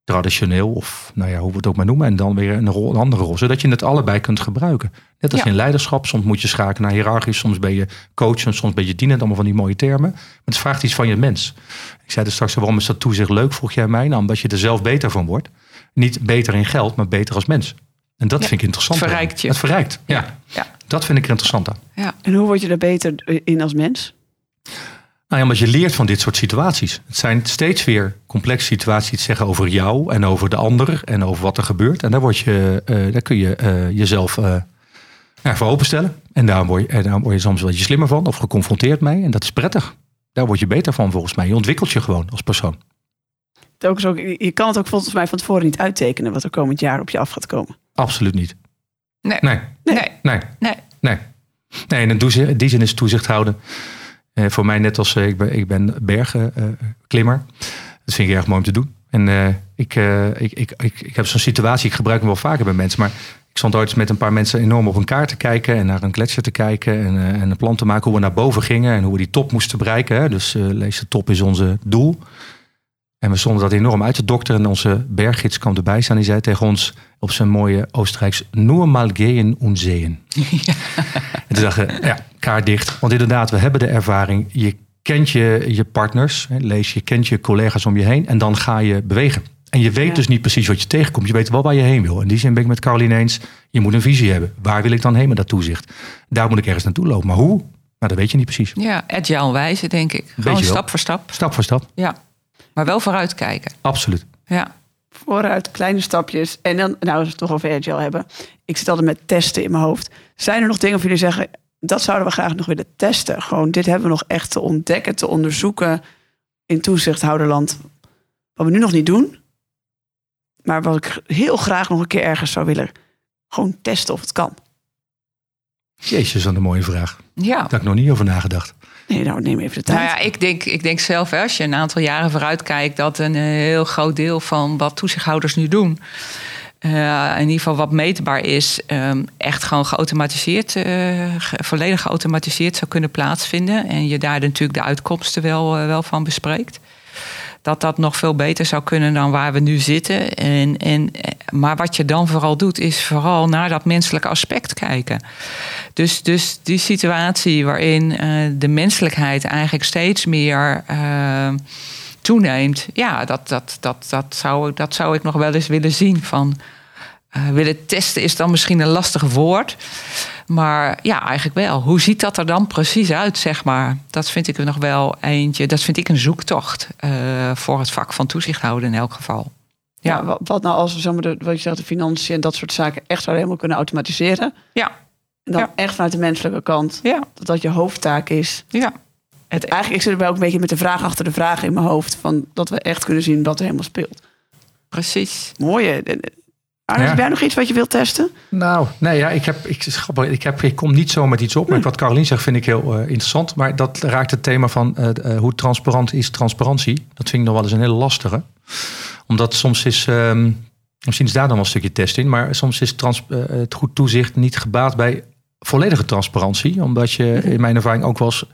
traditioneel of nou ja, hoe we het ook maar noemen, en dan weer een, rol, een andere rol, zodat je het allebei kunt gebruiken. Net als Ja. in leiderschap, soms moet je schakelen naar hiërarchisch, soms ben je coach en soms ben je dienend, allemaal van die mooie termen. Maar het vraagt iets van je mens. Ik zei er straks, waarom is dat toezicht leuk, vroeg jij mij, nou, omdat je er zelf beter van wordt. Niet beter in geld, maar beter als mens. En dat Ja. vind ik interessant. Het verrijkt je. Het verrijkt, ja. Ja. Dat vind ik er interessant aan. Ja. En hoe word je er beter in als mens? Nou ja, omdat je leert van dit soort situaties. Het zijn steeds weer complexe situaties die zeggen over jou en over de ander en over wat er gebeurt. En daar, word je, eh, daar kun je eh, jezelf eh voor openstellen. En daar word, je, en daar word je soms wel iets slimmer van of geconfronteerd mee. En dat is prettig. Daar word je beter van volgens mij. Je ontwikkelt je gewoon als persoon. Ook ook, je kan het ook volgens mij van tevoren niet uittekenen wat er komend jaar op je af gaat komen. Absoluut niet. Nee. Nee, Nee. nee, Nee. nee. Nee, en in die- in die zin is toezicht houden. eh, voor mij net als eh, ik ben, ik ben bergenklimmer. dat vind ik erg mooi om te doen. En eh, ik, eh, ik, ik, ik, ik heb zo'n situatie, ik gebruik hem wel vaker bij mensen. Maar ik stond ooit met een paar mensen enorm op een kaart te kijken. En naar een gletsjer te kijken. En, eh, en een plan te maken hoe we naar boven gingen. En hoe we die top moesten bereiken. Hè. Dus eh, lees de top is onze doel. En we stonden dat enorm uit te dokteren. En onze berggids kwam erbij staan. Die zei tegen ons op zijn mooie Oostenrijks... Nur mal gehen und sehen. En toen dachten ja, kaart dicht. Want inderdaad, we hebben de ervaring. Je kent je, je partners, lees je kent je collega's om je heen. En dan ga je bewegen. En je weet Ja. dus niet precies wat je tegenkomt. Je weet wel waar je heen wil. In die zin ben ik met Caroline eens. Je moet een visie hebben. Waar wil ik dan heen met dat toezicht? Daar moet ik ergens naartoe lopen. Maar hoe? Nou, dat weet je niet precies. Ja, agile wijze, denk ik. Gewoon stap voor stap. Stap voor stap. Ja. Maar wel vooruitkijken. Absoluut. Ja. Vooruit, kleine stapjes. En dan, nou, als we het toch over agile hebben. Ik zit altijd met testen in mijn hoofd. Zijn er nog dingen of jullie zeggen, dat zouden we graag nog willen testen? Gewoon, dit hebben we nog echt te ontdekken, te onderzoeken in toezichthouderland. Wat we nu nog niet doen. Maar wat ik heel graag nog een keer ergens zou willen. Gewoon testen of het kan. Jezus, wat een mooie vraag. Ja. Daar heb ik nog niet over nagedacht. Nee, nou neem even de tijd. Nou ja, ik denk, ik denk zelf, hè, als je een aantal jaren vooruit kijkt, dat een eh, heel groot deel van wat toezichthouders nu doen, eh, in ieder geval wat meetbaar is, ehm, echt gewoon geautomatiseerd, eh, ge- volledig geautomatiseerd zou kunnen plaatsvinden. En je daar natuurlijk de uitkomsten wel, wel van bespreekt. Dat dat nog veel beter zou kunnen dan waar we nu zitten. En, en, maar wat je dan vooral doet, is vooral naar dat menselijke aspect kijken. Dus, dus die situatie waarin eh, de menselijkheid eigenlijk steeds meer eh, toeneemt. Ja, dat, dat, dat, dat, zou, dat zou ik nog wel eens willen zien. Van, Uh, willen testen is dan misschien een lastig woord. Maar ja, eigenlijk wel. Hoe ziet dat er dan precies uit, zeg maar? Dat vind ik er nog wel eentje. Dat vind ik een zoektocht uh, voor het vak van toezichthouder in elk geval. Ja, ja wat, wat, nou als we zeg maar, de, wat je zegt, de financiën en dat soort zaken echt zouden helemaal kunnen automatiseren? Ja. En dan Ja. echt vanuit de menselijke kant. Ja. Dat dat je hoofdtaak is. Ja. Het, eigenlijk, ik zit erbij ook een beetje met de vraag achter de vraag in mijn hoofd. Van dat we echt kunnen zien wat er helemaal speelt. Precies. Mooie. Arnold, Ja. heb jij nog iets wat je wilt testen? Nou, nee, ja, ik, heb, ik, grappig, ik, heb, ik kom niet zo met iets op. Maar wat Carolien zegt vind ik heel eh, interessant. Maar dat raakt het thema van eh, eh, hoe transparant is transparantie. Dat vind ik nog wel eens een hele lastige. Omdat soms is, ehm, misschien is daar dan wel een stukje test in. Maar soms is trans, het goed toezicht niet gebaat bij volledige transparantie. Omdat je in mijn ervaring ook wel eens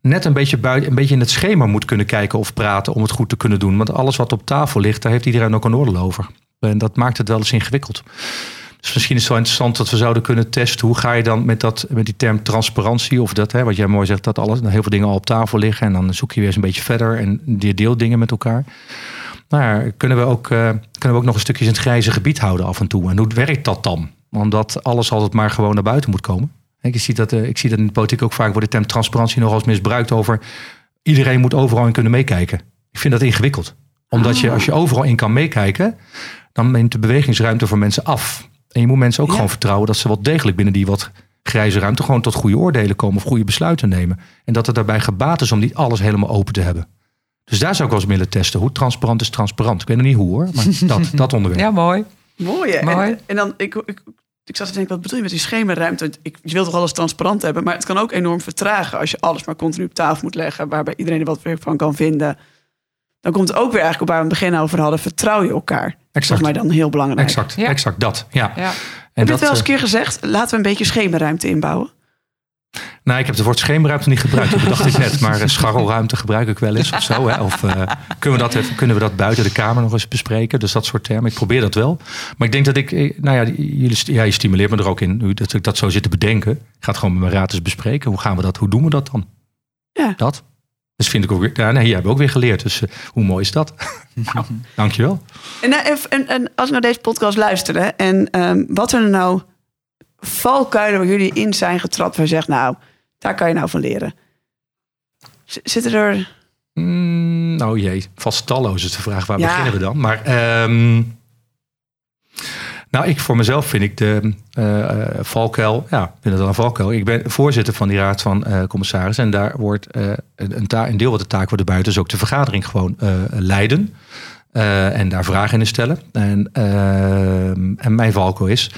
net een beetje, buiten, een beetje in het schema moet kunnen kijken of praten om het goed te kunnen doen. Want alles wat op tafel ligt, daar heeft iedereen ook een oordeel over. En dat maakt het wel eens ingewikkeld. Dus misschien is het wel interessant dat we zouden kunnen testen. Hoe ga je dan met, dat, met die term transparantie, of dat, hè, wat jij mooi zegt, dat alles, heel veel dingen al op tafel liggen. En dan zoek je weer eens een beetje verder en je dingen met elkaar. Nou ja, kunnen we, ook, eh, kunnen we ook nog een stukje in het grijze gebied houden af en toe. En hoe werkt dat dan? Omdat alles altijd maar gewoon naar buiten moet komen. Ik zie, dat, eh, ik zie dat in de politiek ook vaak wordt de term transparantie nog als misbruikt over iedereen moet overal in kunnen meekijken. Ik vind dat ingewikkeld. Omdat je als je overal in kan meekijken, dan neemt de bewegingsruimte voor mensen af. En je moet mensen ook Ja. gewoon vertrouwen dat ze wel degelijk binnen die wat grijze ruimte gewoon tot goede oordelen komen of goede besluiten nemen. En dat het daarbij gebaat is om niet alles helemaal open te hebben. Dus daar zou ik wel eens willen testen. Hoe transparant is transparant? Ik weet nog niet hoe hoor, maar dat, dat onderwerp. Ja, mooi. Mooie. Mooi. En, en dan, ik, ik, ik zat te denken, wat bedoel je met die schemerruimte? Ik, je wilt toch alles transparant hebben, maar het kan ook enorm vertragen als je alles maar continu op tafel moet leggen, waarbij iedereen er wat weer van kan vinden. Dan komt het ook weer eigenlijk op waar we het begin over hadden. Vertrouw je elkaar? Volgens mij dan heel belangrijk. Exact, Ja. exact dat. Ja. Ja. En Heb je dat, het wel eens een eh, keer gezegd? Laten we een beetje schemerruimte inbouwen. Nou, ik heb het woord schemerruimte niet gebruikt. Dat dacht ik net. Maar eh, scharrelruimte gebruik ik wel eens of zo. Hè? Of eh, kunnen, we dat even, kunnen we dat buiten de Kamer nog eens bespreken? Dus dat soort termen. Ik probeer dat wel. Maar ik denk dat ik... Nou ja, jullie, ja je stimuleert me er ook in. nu Dat ik dat zo zit te bedenken. Ik ga het gewoon met mijn raad eens bespreken. Hoe gaan we dat? Hoe doen we dat dan? Ja. Dat. Dus vind ik ook weer... Ja, nee, jij hebt ook weer geleerd. Dus eh, hoe mooi is dat? nou, dankjewel. En, eh, en, en als ik naar deze podcast luister, hè, en ehm, wat zijn er nou valkuilen waar jullie in zijn getrapt, waar je zegt, nou, daar kan je nou van leren. Z- Zitten er... Mm, nou jee, vast talloos is de vraag. Waar Ja. beginnen we dan? Maar ehm, nou, ik voor mezelf vind ik de eh, valkuil, ja, vind het wel een valkuil. Ik ben voorzitter van die raad van eh commissarissen. En daar wordt een, een, deel van de taak wordt buiten, dus ook de vergadering gewoon leiden. en daar vragen in stellen. En, en mijn valkuil is,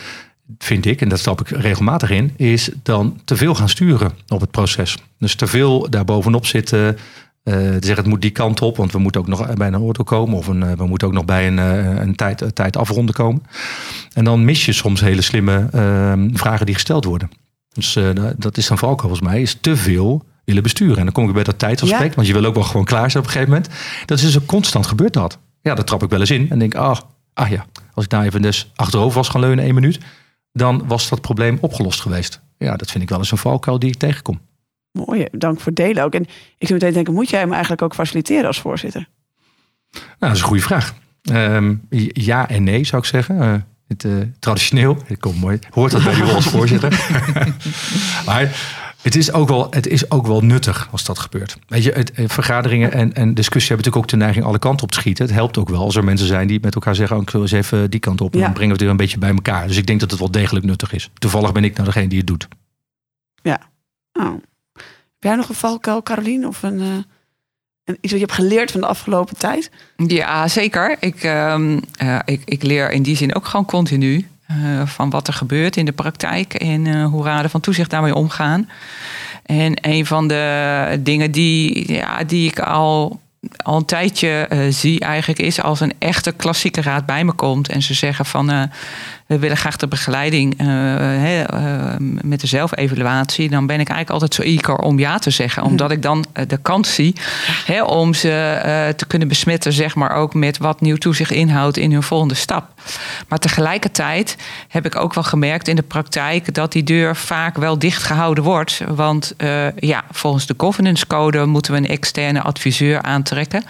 vind ik, en dat stap ik regelmatig in, is dan te veel gaan sturen op het proces. Dus te veel daar bovenop zitten. Eh te zeggen het moet die kant op, want we moeten ook nog bij een oordeel komen. Of een, eh, we moeten ook nog bij een, eh, een, tijd, een tijd afronden komen. En dan mis je soms hele slimme vragen die gesteld worden. Dus nou, dat is dan vooral volgens mij, is te veel willen besturen. En dan kom ik bij dat tijdsaspect, Ja. want je wil ook wel gewoon klaar zijn op een gegeven moment. Dat is dus ook constant gebeurt dat. Ja, dat trap ik wel eens in en denk, ah, ah ja, als ik daar even dus achterover was gaan leunen één minuut, dan was dat probleem opgelost geweest. Ja, dat vind ik wel eens een valkuil die ik tegenkom. Mooi, dank voor het delen ook. En ik zou meteen denken, moet jij hem eigenlijk ook faciliteren als voorzitter? Nou, dat is een goede vraag. Ehm, ja en nee, zou ik zeggen. Eh, het, eh, traditioneel, ik kom mooi, hoort dat bij rol als voorzitter. maar het is, ook wel, het is ook wel nuttig als dat gebeurt. Weet je, het, eh, vergaderingen en, en discussies hebben natuurlijk ook de neiging alle kanten op te schieten. Het helpt ook wel als er mensen zijn die met elkaar zeggen: oh, ik wil eens even die kant op. En Ja. dan brengen we het weer een beetje bij elkaar. Dus ik denk dat het wel degelijk nuttig is. Toevallig ben ik nou degene die het doet. Oh. Jij nog een valkuil, Carolien? Of een, eh, een, iets wat je hebt geleerd van de afgelopen tijd? Ja, zeker. Ik, ehm, eh, ik, ik leer in die zin ook gewoon continu eh, van wat er gebeurt in de praktijk en hoe raden van toezicht daarmee omgaan. En een van de dingen die, ja, die ik al, al een tijdje zie eigenlijk is als een echte klassieke raad bij me komt en ze zeggen van we willen graag de begeleiding eh, eh, met de zelfevaluatie, dan ben ik eigenlijk altijd zo eager om ja te zeggen, omdat ik dan eh, de kans zie om ze te kunnen besmetten, zeg maar ook met wat nieuw toezicht inhoudt in hun volgende stap. Maar tegelijkertijd heb ik ook wel gemerkt in de praktijk dat die deur vaak wel dicht gehouden wordt. Want ja, volgens de governance code moeten we een externe adviseur aantrekken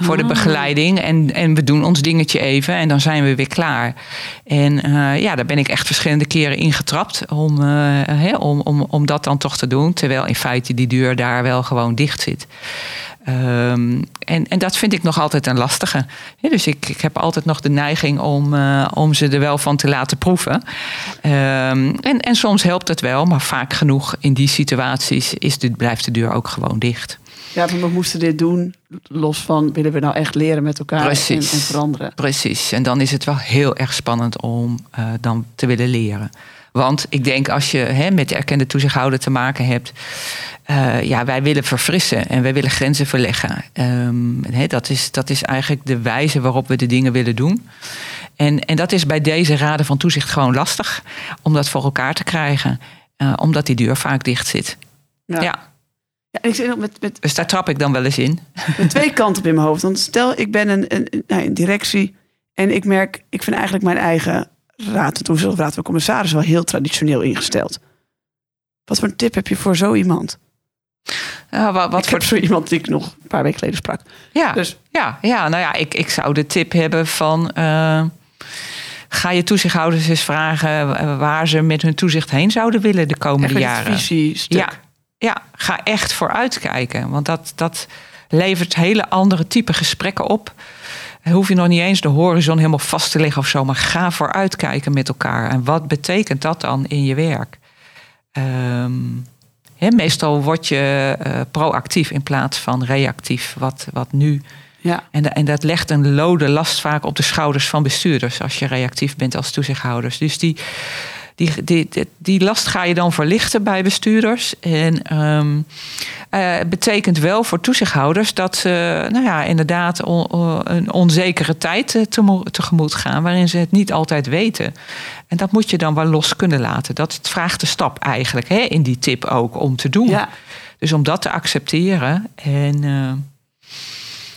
voor de begeleiding. En, en we doen ons dingetje even en dan zijn we weer klaar. En eh, ja, daar ben ik echt verschillende keren ingetrapt om, hè, om, om, om dat dan toch te doen. Terwijl in feite die deur daar wel gewoon dicht zit. Um, en, en dat vind ik nog altijd een lastige. dus ik, ik heb altijd nog de neiging om, uh, om ze er wel van te laten proeven. Um, en, en soms helpt het wel, maar vaak genoeg in die situaties is de, blijft de deur ook gewoon dicht. Ja, we moesten dit doen los van willen we nou echt leren met elkaar en, en, veranderen. Precies, en dan is het wel heel erg spannend om uh, dan te willen leren. Want ik denk als je hè, met de erkende toezichthouder te maken hebt. Uh, ja, wij willen verfrissen en wij willen grenzen verleggen. Um, hè, dat, is, dat is eigenlijk de wijze waarop we de dingen willen doen. En, en dat is bij deze raden van toezicht gewoon lastig om dat voor elkaar te krijgen. Uh, omdat die deur vaak dicht zit. Ja. ja. Ja, ik zit met, met, dus daar trap ik dan wel eens in. Met twee kanten op in mijn hoofd. Want stel, ik ben een, een, nou, een directie en ik merk, ik vind eigenlijk mijn eigen raad en toezicht, raad van commissaris wel heel traditioneel ingesteld. Wat voor een tip heb je voor zo iemand? Ja, wat, wat voor zo iemand die ik nog een paar weken geleden sprak. Ja, dus. ja, ja nou ja, ik, ik zou de tip hebben van. Uh, ga je toezichthouders eens vragen waar ze met hun toezicht heen zouden willen de komende jaren. Ja, ja, ga echt vooruitkijken. Want dat, dat levert hele andere type gesprekken op. Hoef je nog niet eens de horizon helemaal vast te leggen of zo. Maar ga vooruitkijken met elkaar. En wat betekent dat dan in je werk? Um, he, meestal word je uh, proactief in plaats van reactief. Wat, wat nu. Ja. En, en dat legt een lode last vaak op de schouders van bestuurders. Als je reactief bent als toezichthouders. Dus die die, die, die, last ga je dan verlichten bij bestuurders. En um, uh, betekent wel voor toezichthouders dat ze nou ja, inderdaad on, een onzekere tijd te, tegemoet gaan, waarin ze het niet altijd weten. En dat moet je dan wel los kunnen laten. Dat vraagt de stap eigenlijk hè, in die tip ook om te doen. Ja. Dus om dat te accepteren. En, uh,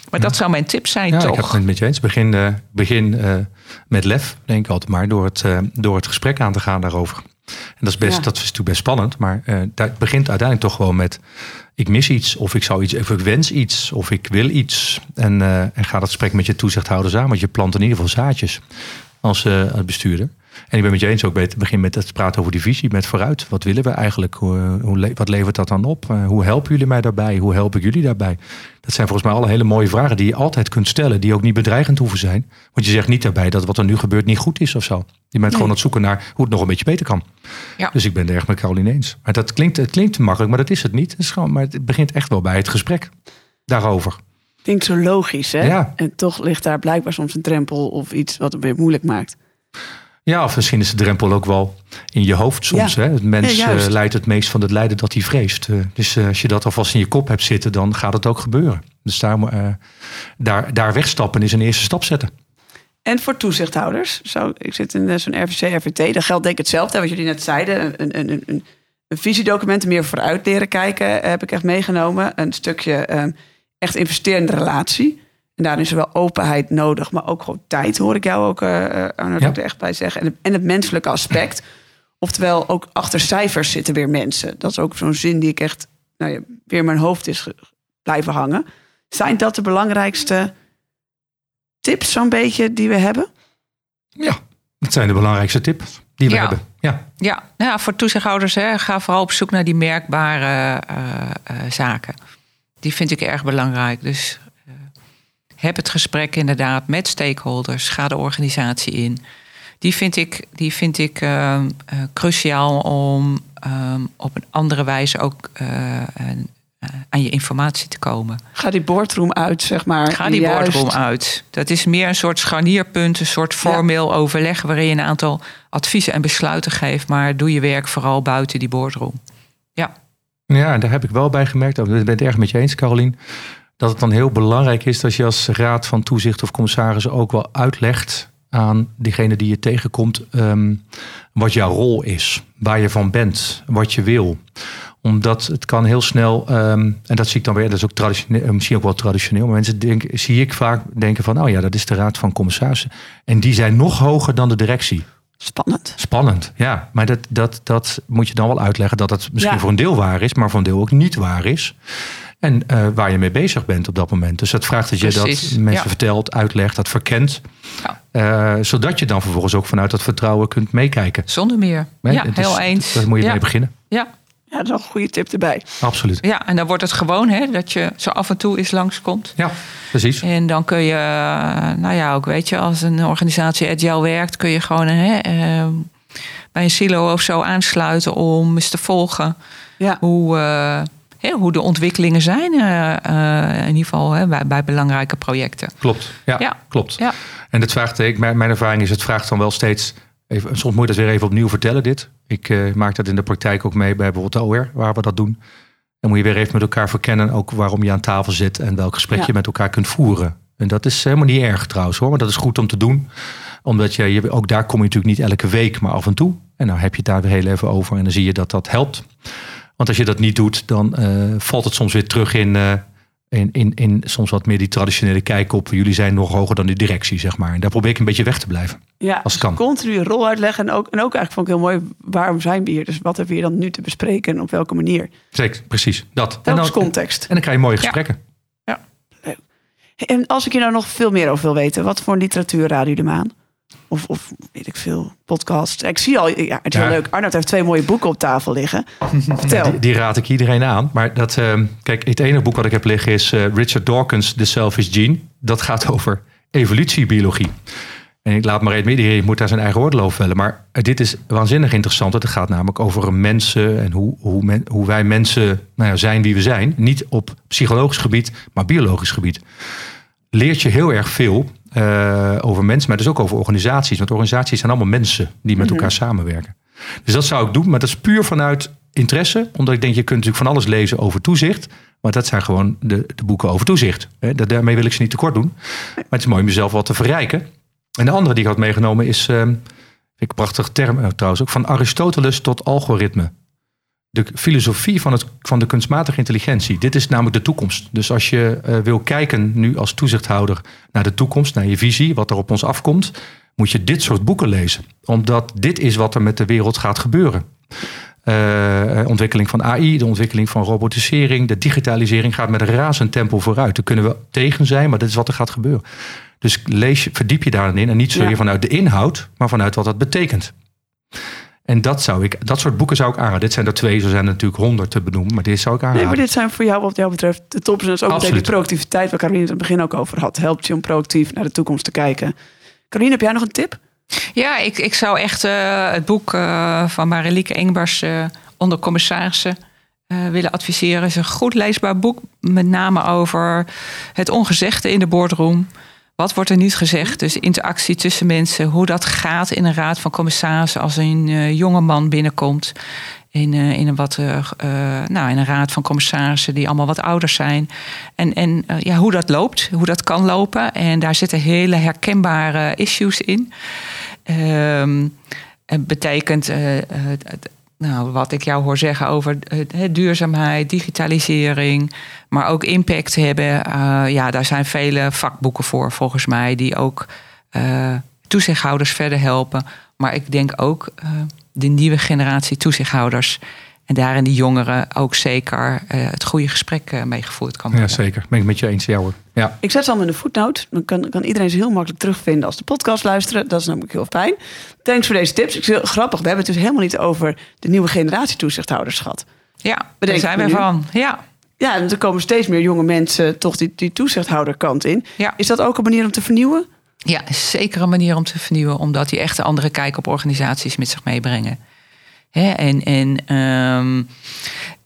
maar dat zou mijn tip zijn, ja, toch? Ik heb het met je eens. Begin, uh, begin uh, met lef, denk ik altijd maar, door het, uh, door het gesprek aan te gaan daarover. En dat is, best, ja. dat is natuurlijk best spannend, maar dat begint uiteindelijk toch gewoon met: ik mis iets, of ik zou iets, of ik wens iets, of ik wil iets. En, en ga dat gesprek met je toezichthouders aan, want je plant in ieder geval zaadjes als bestuurder. En ik ben met je eens ook bij het begin met het praten over die visie, met vooruit. Wat willen we eigenlijk? Hoe, hoe, wat levert dat dan op? Uh, hoe helpen jullie mij daarbij? Hoe help ik jullie daarbij? Dat zijn volgens mij alle hele mooie vragen die je altijd kunt stellen, die ook niet bedreigend hoeven zijn. Want je zegt niet daarbij dat wat er nu gebeurt niet goed is of zo. Je bent nee. gewoon aan het zoeken naar hoe het nog een beetje beter kan. Ja. Dus ik ben het erg met Caroline eens. Maar dat klinkt, het klinkt makkelijk, maar dat is het niet. Het is gewoon, maar het begint echt wel bij het gesprek daarover. Klinkt zo logisch, hè? Ja. En toch ligt daar blijkbaar soms een drempel of iets wat het weer moeilijk maakt. Ja, of misschien is de drempel ook wel in je hoofd soms. Ja. Hè? Het mens Ja, uh, juist. leidt het meest van het lijden dat hij vreest. Uh, dus uh, als je dat alvast in je kop hebt zitten, dan gaat het ook gebeuren. Dus daar, daar, daar wegstappen is een eerste stap zetten. En voor toezichthouders. Zo, ik zit in eh, zo'n RVC, RVT. Daar geldt denk ik hetzelfde, wat jullie net zeiden. Een, een, een, een visiedocument, meer vooruit leren kijken, heb ik echt meegenomen. Een stukje um, echt investeren in de relatie. En daarin is er wel openheid nodig, maar ook gewoon tijd, hoor ik jou ook, uh, Ja. er echt bij zeggen. En, en het menselijke aspect. Oftewel, ook achter cijfers zitten weer mensen. Dat is ook zo'n zin die ik echt nou ja, weer in mijn hoofd is blijven hangen. Zijn dat de belangrijkste tips, zo'n beetje, die we hebben? Ja, dat zijn de belangrijkste tips die we Ja. hebben. Ja. Ja, nou ja, voor toezichthouders, hè, ga vooral op zoek naar die merkbare eh, eh, zaken. Die vind ik erg belangrijk. Dus heb het gesprek inderdaad met stakeholders. Ga de organisatie in. Die vind ik, die vind ik eh, eh, cruciaal om ehm, op een andere wijze ook eh, eh, aan je informatie te komen. Ga die boardroom uit, zeg maar. Ga die Juist. boardroom uit. Dat is meer een soort scharnierpunt, een soort formeel overleg waarin je een aantal adviezen en besluiten geeft. Maar doe je werk vooral buiten die boardroom. Ja, Ja, daar heb ik wel bij gemerkt, ik ben het erg met je eens, Carolien, dat het dan heel belangrijk is dat je als raad van toezicht of commissaris ook wel uitlegt aan diegene die je tegenkomt ehm, wat jouw rol is, waar je van bent, wat je wil. Omdat het kan heel snel, ehm, en dat zie ik dan weer, dat is ook traditioneel, eh, misschien ook wel traditioneel, maar mensen denken, zie ik vaak denken van, oh ja, dat is de raad van commissarissen. En die zijn nog hoger dan de directie. Spannend. Spannend, ja. Maar dat, dat, dat moet je dan wel uitleggen dat het misschien Ja. voor een deel waar is, maar voor een deel ook niet waar is. En eh, waar je mee bezig bent op dat moment. Dus dat vraagt dat je Precies, dat mensen ja. vertelt, uitlegt, dat verkent. Ja. Eh, zodat je dan vervolgens ook vanuit dat vertrouwen kunt meekijken. Zonder meer. Nee, ja, is- heel eens. Daar moet je ja. mee beginnen. Ja. Ja, dat is een goede tip erbij. Absoluut. ja, en dan wordt het gewoon hè, dat je zo af en toe eens langskomt. Ja, precies. En dan kun je, eh, nou ja, ook weet je, als een organisatie agile werkt, kun je gewoon hè, eh, bij een silo of zo aansluiten om eens te volgen Ja. hoe, eh, hoe de ontwikkelingen zijn. eh, eh, in ieder geval hè, bij, bij belangrijke projecten. Klopt. Ja, Ja. klopt. Ja. En het vraagt, ik, mijn, mijn ervaring is, het vraagt dan wel steeds. Even, soms moet je dat weer even opnieuw vertellen, dit. Ik eh, maak dat in de praktijk ook mee bij bijvoorbeeld OR, waar we dat doen. Dan moet je weer even met elkaar verkennen, ook waarom je aan tafel zit en welk gesprek Ja. je met elkaar kunt voeren. En dat is helemaal niet erg trouwens hoor, maar dat is goed om te doen. Omdat je, je ook daar kom je natuurlijk niet elke week, maar af en toe. En dan heb je het daar weer heel even over en dan zie je dat dat helpt. Want als je dat niet doet, dan eh, valt het soms weer terug in, eh, in, in, in soms wat meer die traditionele kijk op. Jullie zijn nog hoger dan de directie, zeg maar. En daar probeer ik een beetje weg te blijven. Ja, Als het kan. continu een rol uitleggen. En ook, en ook eigenlijk vond ik heel mooi, waarom zijn we hier? Dus wat hebben we hier dan nu te bespreken en op welke manier? Zeker, precies. Dat. En dan, context? en dan krijg je mooie Ja. gesprekken. En als ik hier nou nog veel meer over wil weten, wat voor literatuur raden jullie me aan? Of, of weet ik veel, podcast. Ik zie al, ja, het is Ja. leuk. Arnold heeft twee mooie boeken op tafel liggen. Vertel. Die, die raad ik iedereen aan. Maar dat, eh, kijk, het enige boek wat ik heb liggen is eh, Richard Dawkins' The Selfish Gene. Dat gaat over evolutiebiologie. En ik laat maar even je moet daar zijn eigen oordeel over vellen. Maar eh, dit is waanzinnig interessant. Het gaat namelijk over mensen en hoe, hoe, men, hoe wij mensen nou ja, zijn wie we zijn. Niet op psychologisch gebied, maar biologisch gebied. Leert je heel erg veel eh, over mensen, maar dus ook over organisaties. Want organisaties zijn allemaal mensen die met elkaar samenwerken. Dus dat zou ik doen, maar dat is puur vanuit interesse. Omdat ik denk, je kunt natuurlijk van alles lezen over toezicht. Maar dat zijn gewoon de, de boeken over toezicht. Hè, da- Daarmee wil ik ze niet tekort doen. Maar het is mooi om jezelf wat te verrijken. En de andere die ik had meegenomen is, vind ik een prachtige term eh, trouwens ook, van Aristoteles tot algoritme. De filosofie van, het, van de kunstmatige intelligentie. Dit is namelijk de toekomst. Dus als je eh, wil kijken nu als toezichthouder naar de toekomst, naar je visie, wat er op ons afkomt, moet je dit soort boeken lezen. Omdat dit is wat er met de wereld gaat gebeuren. Eh, ontwikkeling van AI, de ontwikkeling van robotisering, de digitalisering gaat met een razend tempo vooruit. Daar kunnen we tegen zijn, maar dit is wat er gaat gebeuren. Dus lees, je- verdiep je daarin in en niet zozeer Ja. vanuit de inhoud, maar vanuit wat dat betekent. En dat, zou ik, dat soort boeken zou ik aanraden. Dit zijn er twee, zo zijn er natuurlijk honderd te benoemen, maar dit zou ik Nee, aanraden. maar dit zijn voor jou wat jou betreft de tops. En dat is ook meteen Absoluut. productiviteit waar Caroline het in het begin ook over had. Helpt je om proactief naar de toekomst te kijken. Caroline, heb jij nog een tip? Ja, ik, ik zou echt eh, het boek eh, van Marilieke Engbers eh, onder commissarissen eh, willen adviseren. Het is een goed leesbaar boek, met name over het ongezegde in de boardroom. Wat wordt er niet gezegd? Dus interactie tussen mensen, hoe dat gaat in een raad van commissarissen als een eh, jonge man binnenkomt. In, eh, in, een wat, eh, nou, in een raad van commissarissen die allemaal wat ouder zijn. En, en ja, hoe dat loopt, hoe dat kan lopen. En daar zitten hele herkenbare issues in. Ehm, het betekent, nou, wat ik jou hoor zeggen over hè, duurzaamheid, digitalisering, maar ook impact hebben. Eh, ja, daar zijn vele vakboeken voor, volgens mij, die ook eh, toezichthouders verder helpen. Maar ik denk ook eh, de nieuwe generatie toezichthouders. En daarin die jongeren ook zeker eh, het goede gesprek eh, meegevoerd kan Ja, worden. zeker. Ben ik met je eens, ja hoor. Ja. Ik zet ze allemaal in de voetnoot. Dan kan, kan iedereen ze heel makkelijk terugvinden als de podcast luisteren. Dat is namelijk heel fijn. Thanks voor deze tips. Ik vind het grappig. We hebben het dus helemaal niet over de nieuwe generatie toezichthouders gehad. Ja, daar zijn we van. Ja, Ja, en er komen steeds meer jonge mensen toch die, die toezichthouderkant in. ja. Is dat ook een manier om te vernieuwen? Ja, is zeker een manier om te vernieuwen, omdat die echt een andere kijk op organisaties met zich meebrengen. Hè, en en ehm,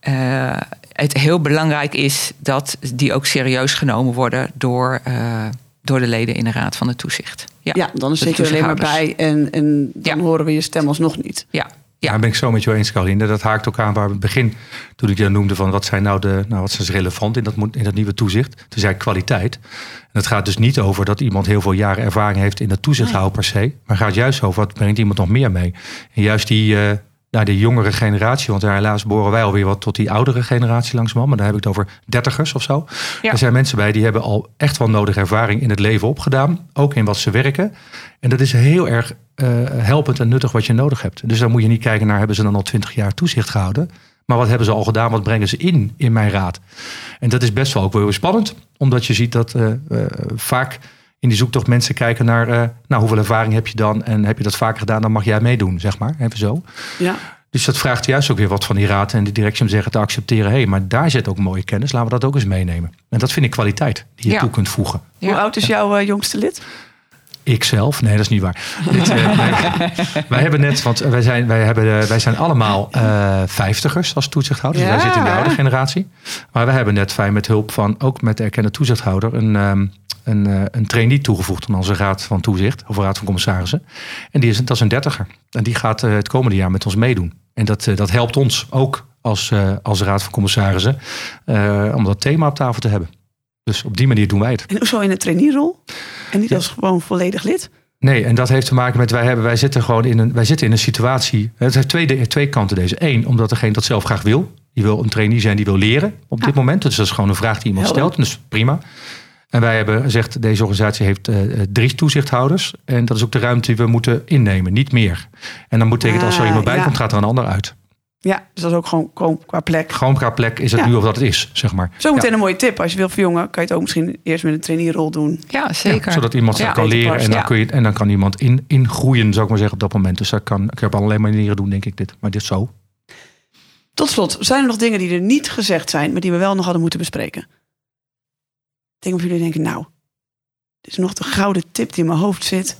eh, het heel belangrijk is dat die ook serieus genomen worden door, eh, door de leden in de Raad van de Toezicht. Ja, Ja, dan zit je er alleen maar bij en, en dan Ja. horen we je stem alsnog niet. Ja, Ja, ja. ben ik zo met jou eens, Caroline. Dat haakt ook aan waar we het begin, toen ik je noemde van wat zijn nou de, nou wat is relevant in dat, moet- in dat nieuwe toezicht. Toen zei ik kwaliteit. En het gaat dus niet over dat iemand heel veel jaren ervaring heeft in dat toezicht houden per se. Maar het gaat juist over wat brengt iemand nog meer mee. En juist die, eh, naar de jongere generatie. Want daar helaas boren wij alweer wat tot die oudere generatie langzamerhand. Maar daar heb ik het over dertigers of zo. Ja. Er zijn mensen bij die hebben al echt wel nodige ervaring in het leven opgedaan. Ook in wat ze werken. En dat is heel erg eh, helpend en nuttig wat je nodig hebt. Dus dan moet je niet kijken naar hebben ze dan al twintig jaar toezicht gehouden. Maar wat hebben ze al gedaan? Wat brengen ze in in mijn raad? En dat is best wel ook wel weer spannend. Omdat je ziet dat eh, eh, vaak in die zoektocht mensen kijken naar... eh, nou, hoeveel ervaring heb je dan? En heb je dat vaker gedaan? Dan mag jij meedoen, zeg maar. Even zo. Ja. Dus dat vraagt juist ook weer wat van die raad en de directie om te zeggen te accepteren. Hé, hey, maar daar zit ook mooie kennis. Laten we dat ook eens meenemen. En dat vind ik kwaliteit die je Ja. toe kunt voegen. Ja. Hoe oud is jouw eh, jongste lid? Ikzelf? Nee, dat is niet waar. Dit, eh. Wij hebben net, want wij zijn, wij hebben, wij zijn allemaal eh, vijftigers als toezichthouders. Dus wij zitten in de oude generatie. Maar wij hebben net fijn met hulp van, ook met de erkende toezichthouder, een, ehm, een, eh, een trainee toegevoegd aan onze raad van toezicht, of raad van commissarissen. En die is, dat is een dertiger. En die gaat eh, het komende jaar met ons meedoen. En dat, eh, dat helpt ons ook als, als raad van commissarissen om dat thema op tafel te hebben. Dus op die manier doen wij het. En hoezo in een trainierol? En niet als gewoon volledig lid? Nee, en dat heeft te maken met wij, hebben, wij, zitten gewoon in een, wij zitten in een situatie. Het heeft twee, twee kanten deze. Eén, omdat degene dat zelf graag wil. Die wil een trainee zijn die wil leren op dit moment. Dus dat is gewoon een vraag die iemand Helder. stelt. Dus prima. En wij hebben gezegd, deze organisatie heeft eh, eh, drie toezichthouders. En dat is ook de ruimte die we moeten innemen, niet meer. En dan betekent als er Ah, iemand bij ja. komt, gaat er een ander uit. Ja, dus dat is ook gewoon, gewoon qua plek. Gewoon qua plek is het Ja. nu of dat het is, zeg maar. Zo meteen Ja, een mooie tip. Als je wil verjongen, kan je het ook misschien eerst met een trainierol doen. Ja, zeker. zodat iemand kan leren en dan, Ja. kun je, en dan kan iemand in, ingroeien, zou ik maar zeggen, op dat moment. Dus dat kan, je op allerlei manieren doen, denk ik dit. Maar dit zo. Tot slot, zijn er nog dingen die er niet gezegd zijn, maar die we wel nog hadden moeten bespreken? Dingen of jullie denken, nou, dit is nog de gouden tip die in mijn hoofd zit.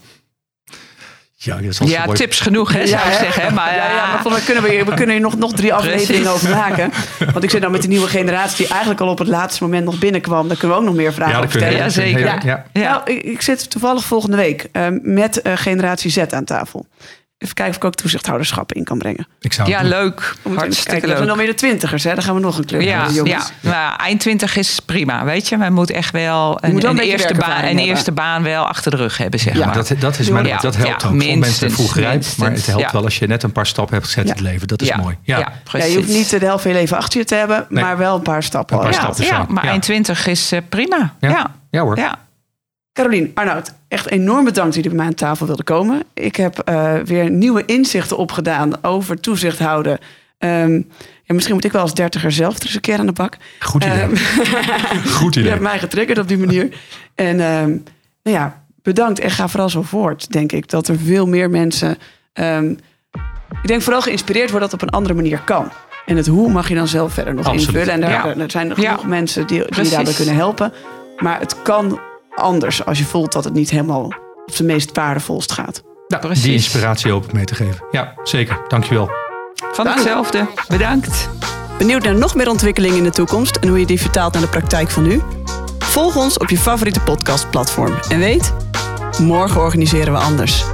Ja, dat is al zo Ja, mooi. tips genoeg, hè, zou ik zeggen. hè, Maar, ja, ja, eh, maar mij kunnen we, we kunnen hier nog, nog drie afleveringen over maken. Want ik zit nou met de nieuwe generatie die eigenlijk al op het laatste moment nog binnenkwam. Daar kunnen we ook nog meer vragen Ja, over stellen. Ja, zeker. Ja. Ja. Nou, ik, ik zit toevallig volgende week eh, met eh, generatie Z aan tafel. Even kijken of ik ook toezichthouderschappen in kan brengen. Ik zou ja, leuk. We Hartstikke. Dat zijn dan leuk. weer de twintigers, hè? Dan gaan we nog een kleur Ja, hebben, ja, jongens. maar eind 20 is prima, weet je. Men moet echt wel een, moet wel een een beetje eerste, baan, een eerste baan wel achter de rug hebben, zeg Ja, maar. Dat, dat, is Ja. mijn, Ja, dat helpt ja, ook. Sommige mensen minstens, vroeg rijp, minstens. maar het helpt Ja. wel als je net een paar stappen hebt gezet in het leven. Dat is ja. mooi. Ja. Ja, Ja, precies. je hoeft niet de helft van je leven achter je te hebben, Nee. maar wel een paar stappen. Een paar Ja. stappen. ja, maar eind 20 is eh, prima. Ja. Ja. Ja, hoor. Ja. Carolien, Arnoud, echt enorm bedankt dat jullie bij mij aan tafel wilden komen. Ik heb eh, weer nieuwe inzichten opgedaan over toezicht houden. Ehm, ja, misschien moet ik wel als dertiger zelf er eens een keer aan de bak. Goed idee. Ehm, Goed Je idee. hebt mij getriggerd op die manier. En ehm, nou ja, bedankt en ga vooral zo voort, denk ik. Dat er veel meer mensen... ehm, ik denk vooral geïnspireerd worden dat het op een andere manier kan. En het hoe mag je dan zelf verder nog Absoluut. invullen. En daar, Ja. er zijn Ja. genoeg mensen die, die je daarbij kunnen helpen. Maar het kan anders als je voelt dat het niet helemaal op zijn meest waardevolst gaat. Nou, Precies. die inspiratie hoop ik mee te geven. Ja, zeker. Dankjewel. Van Dank. hetzelfde. Bedankt. Benieuwd naar nog meer ontwikkelingen in de toekomst en hoe je die vertaalt naar de praktijk van nu? Volg ons op je favoriete podcastplatform. En weet, morgen organiseren we anders.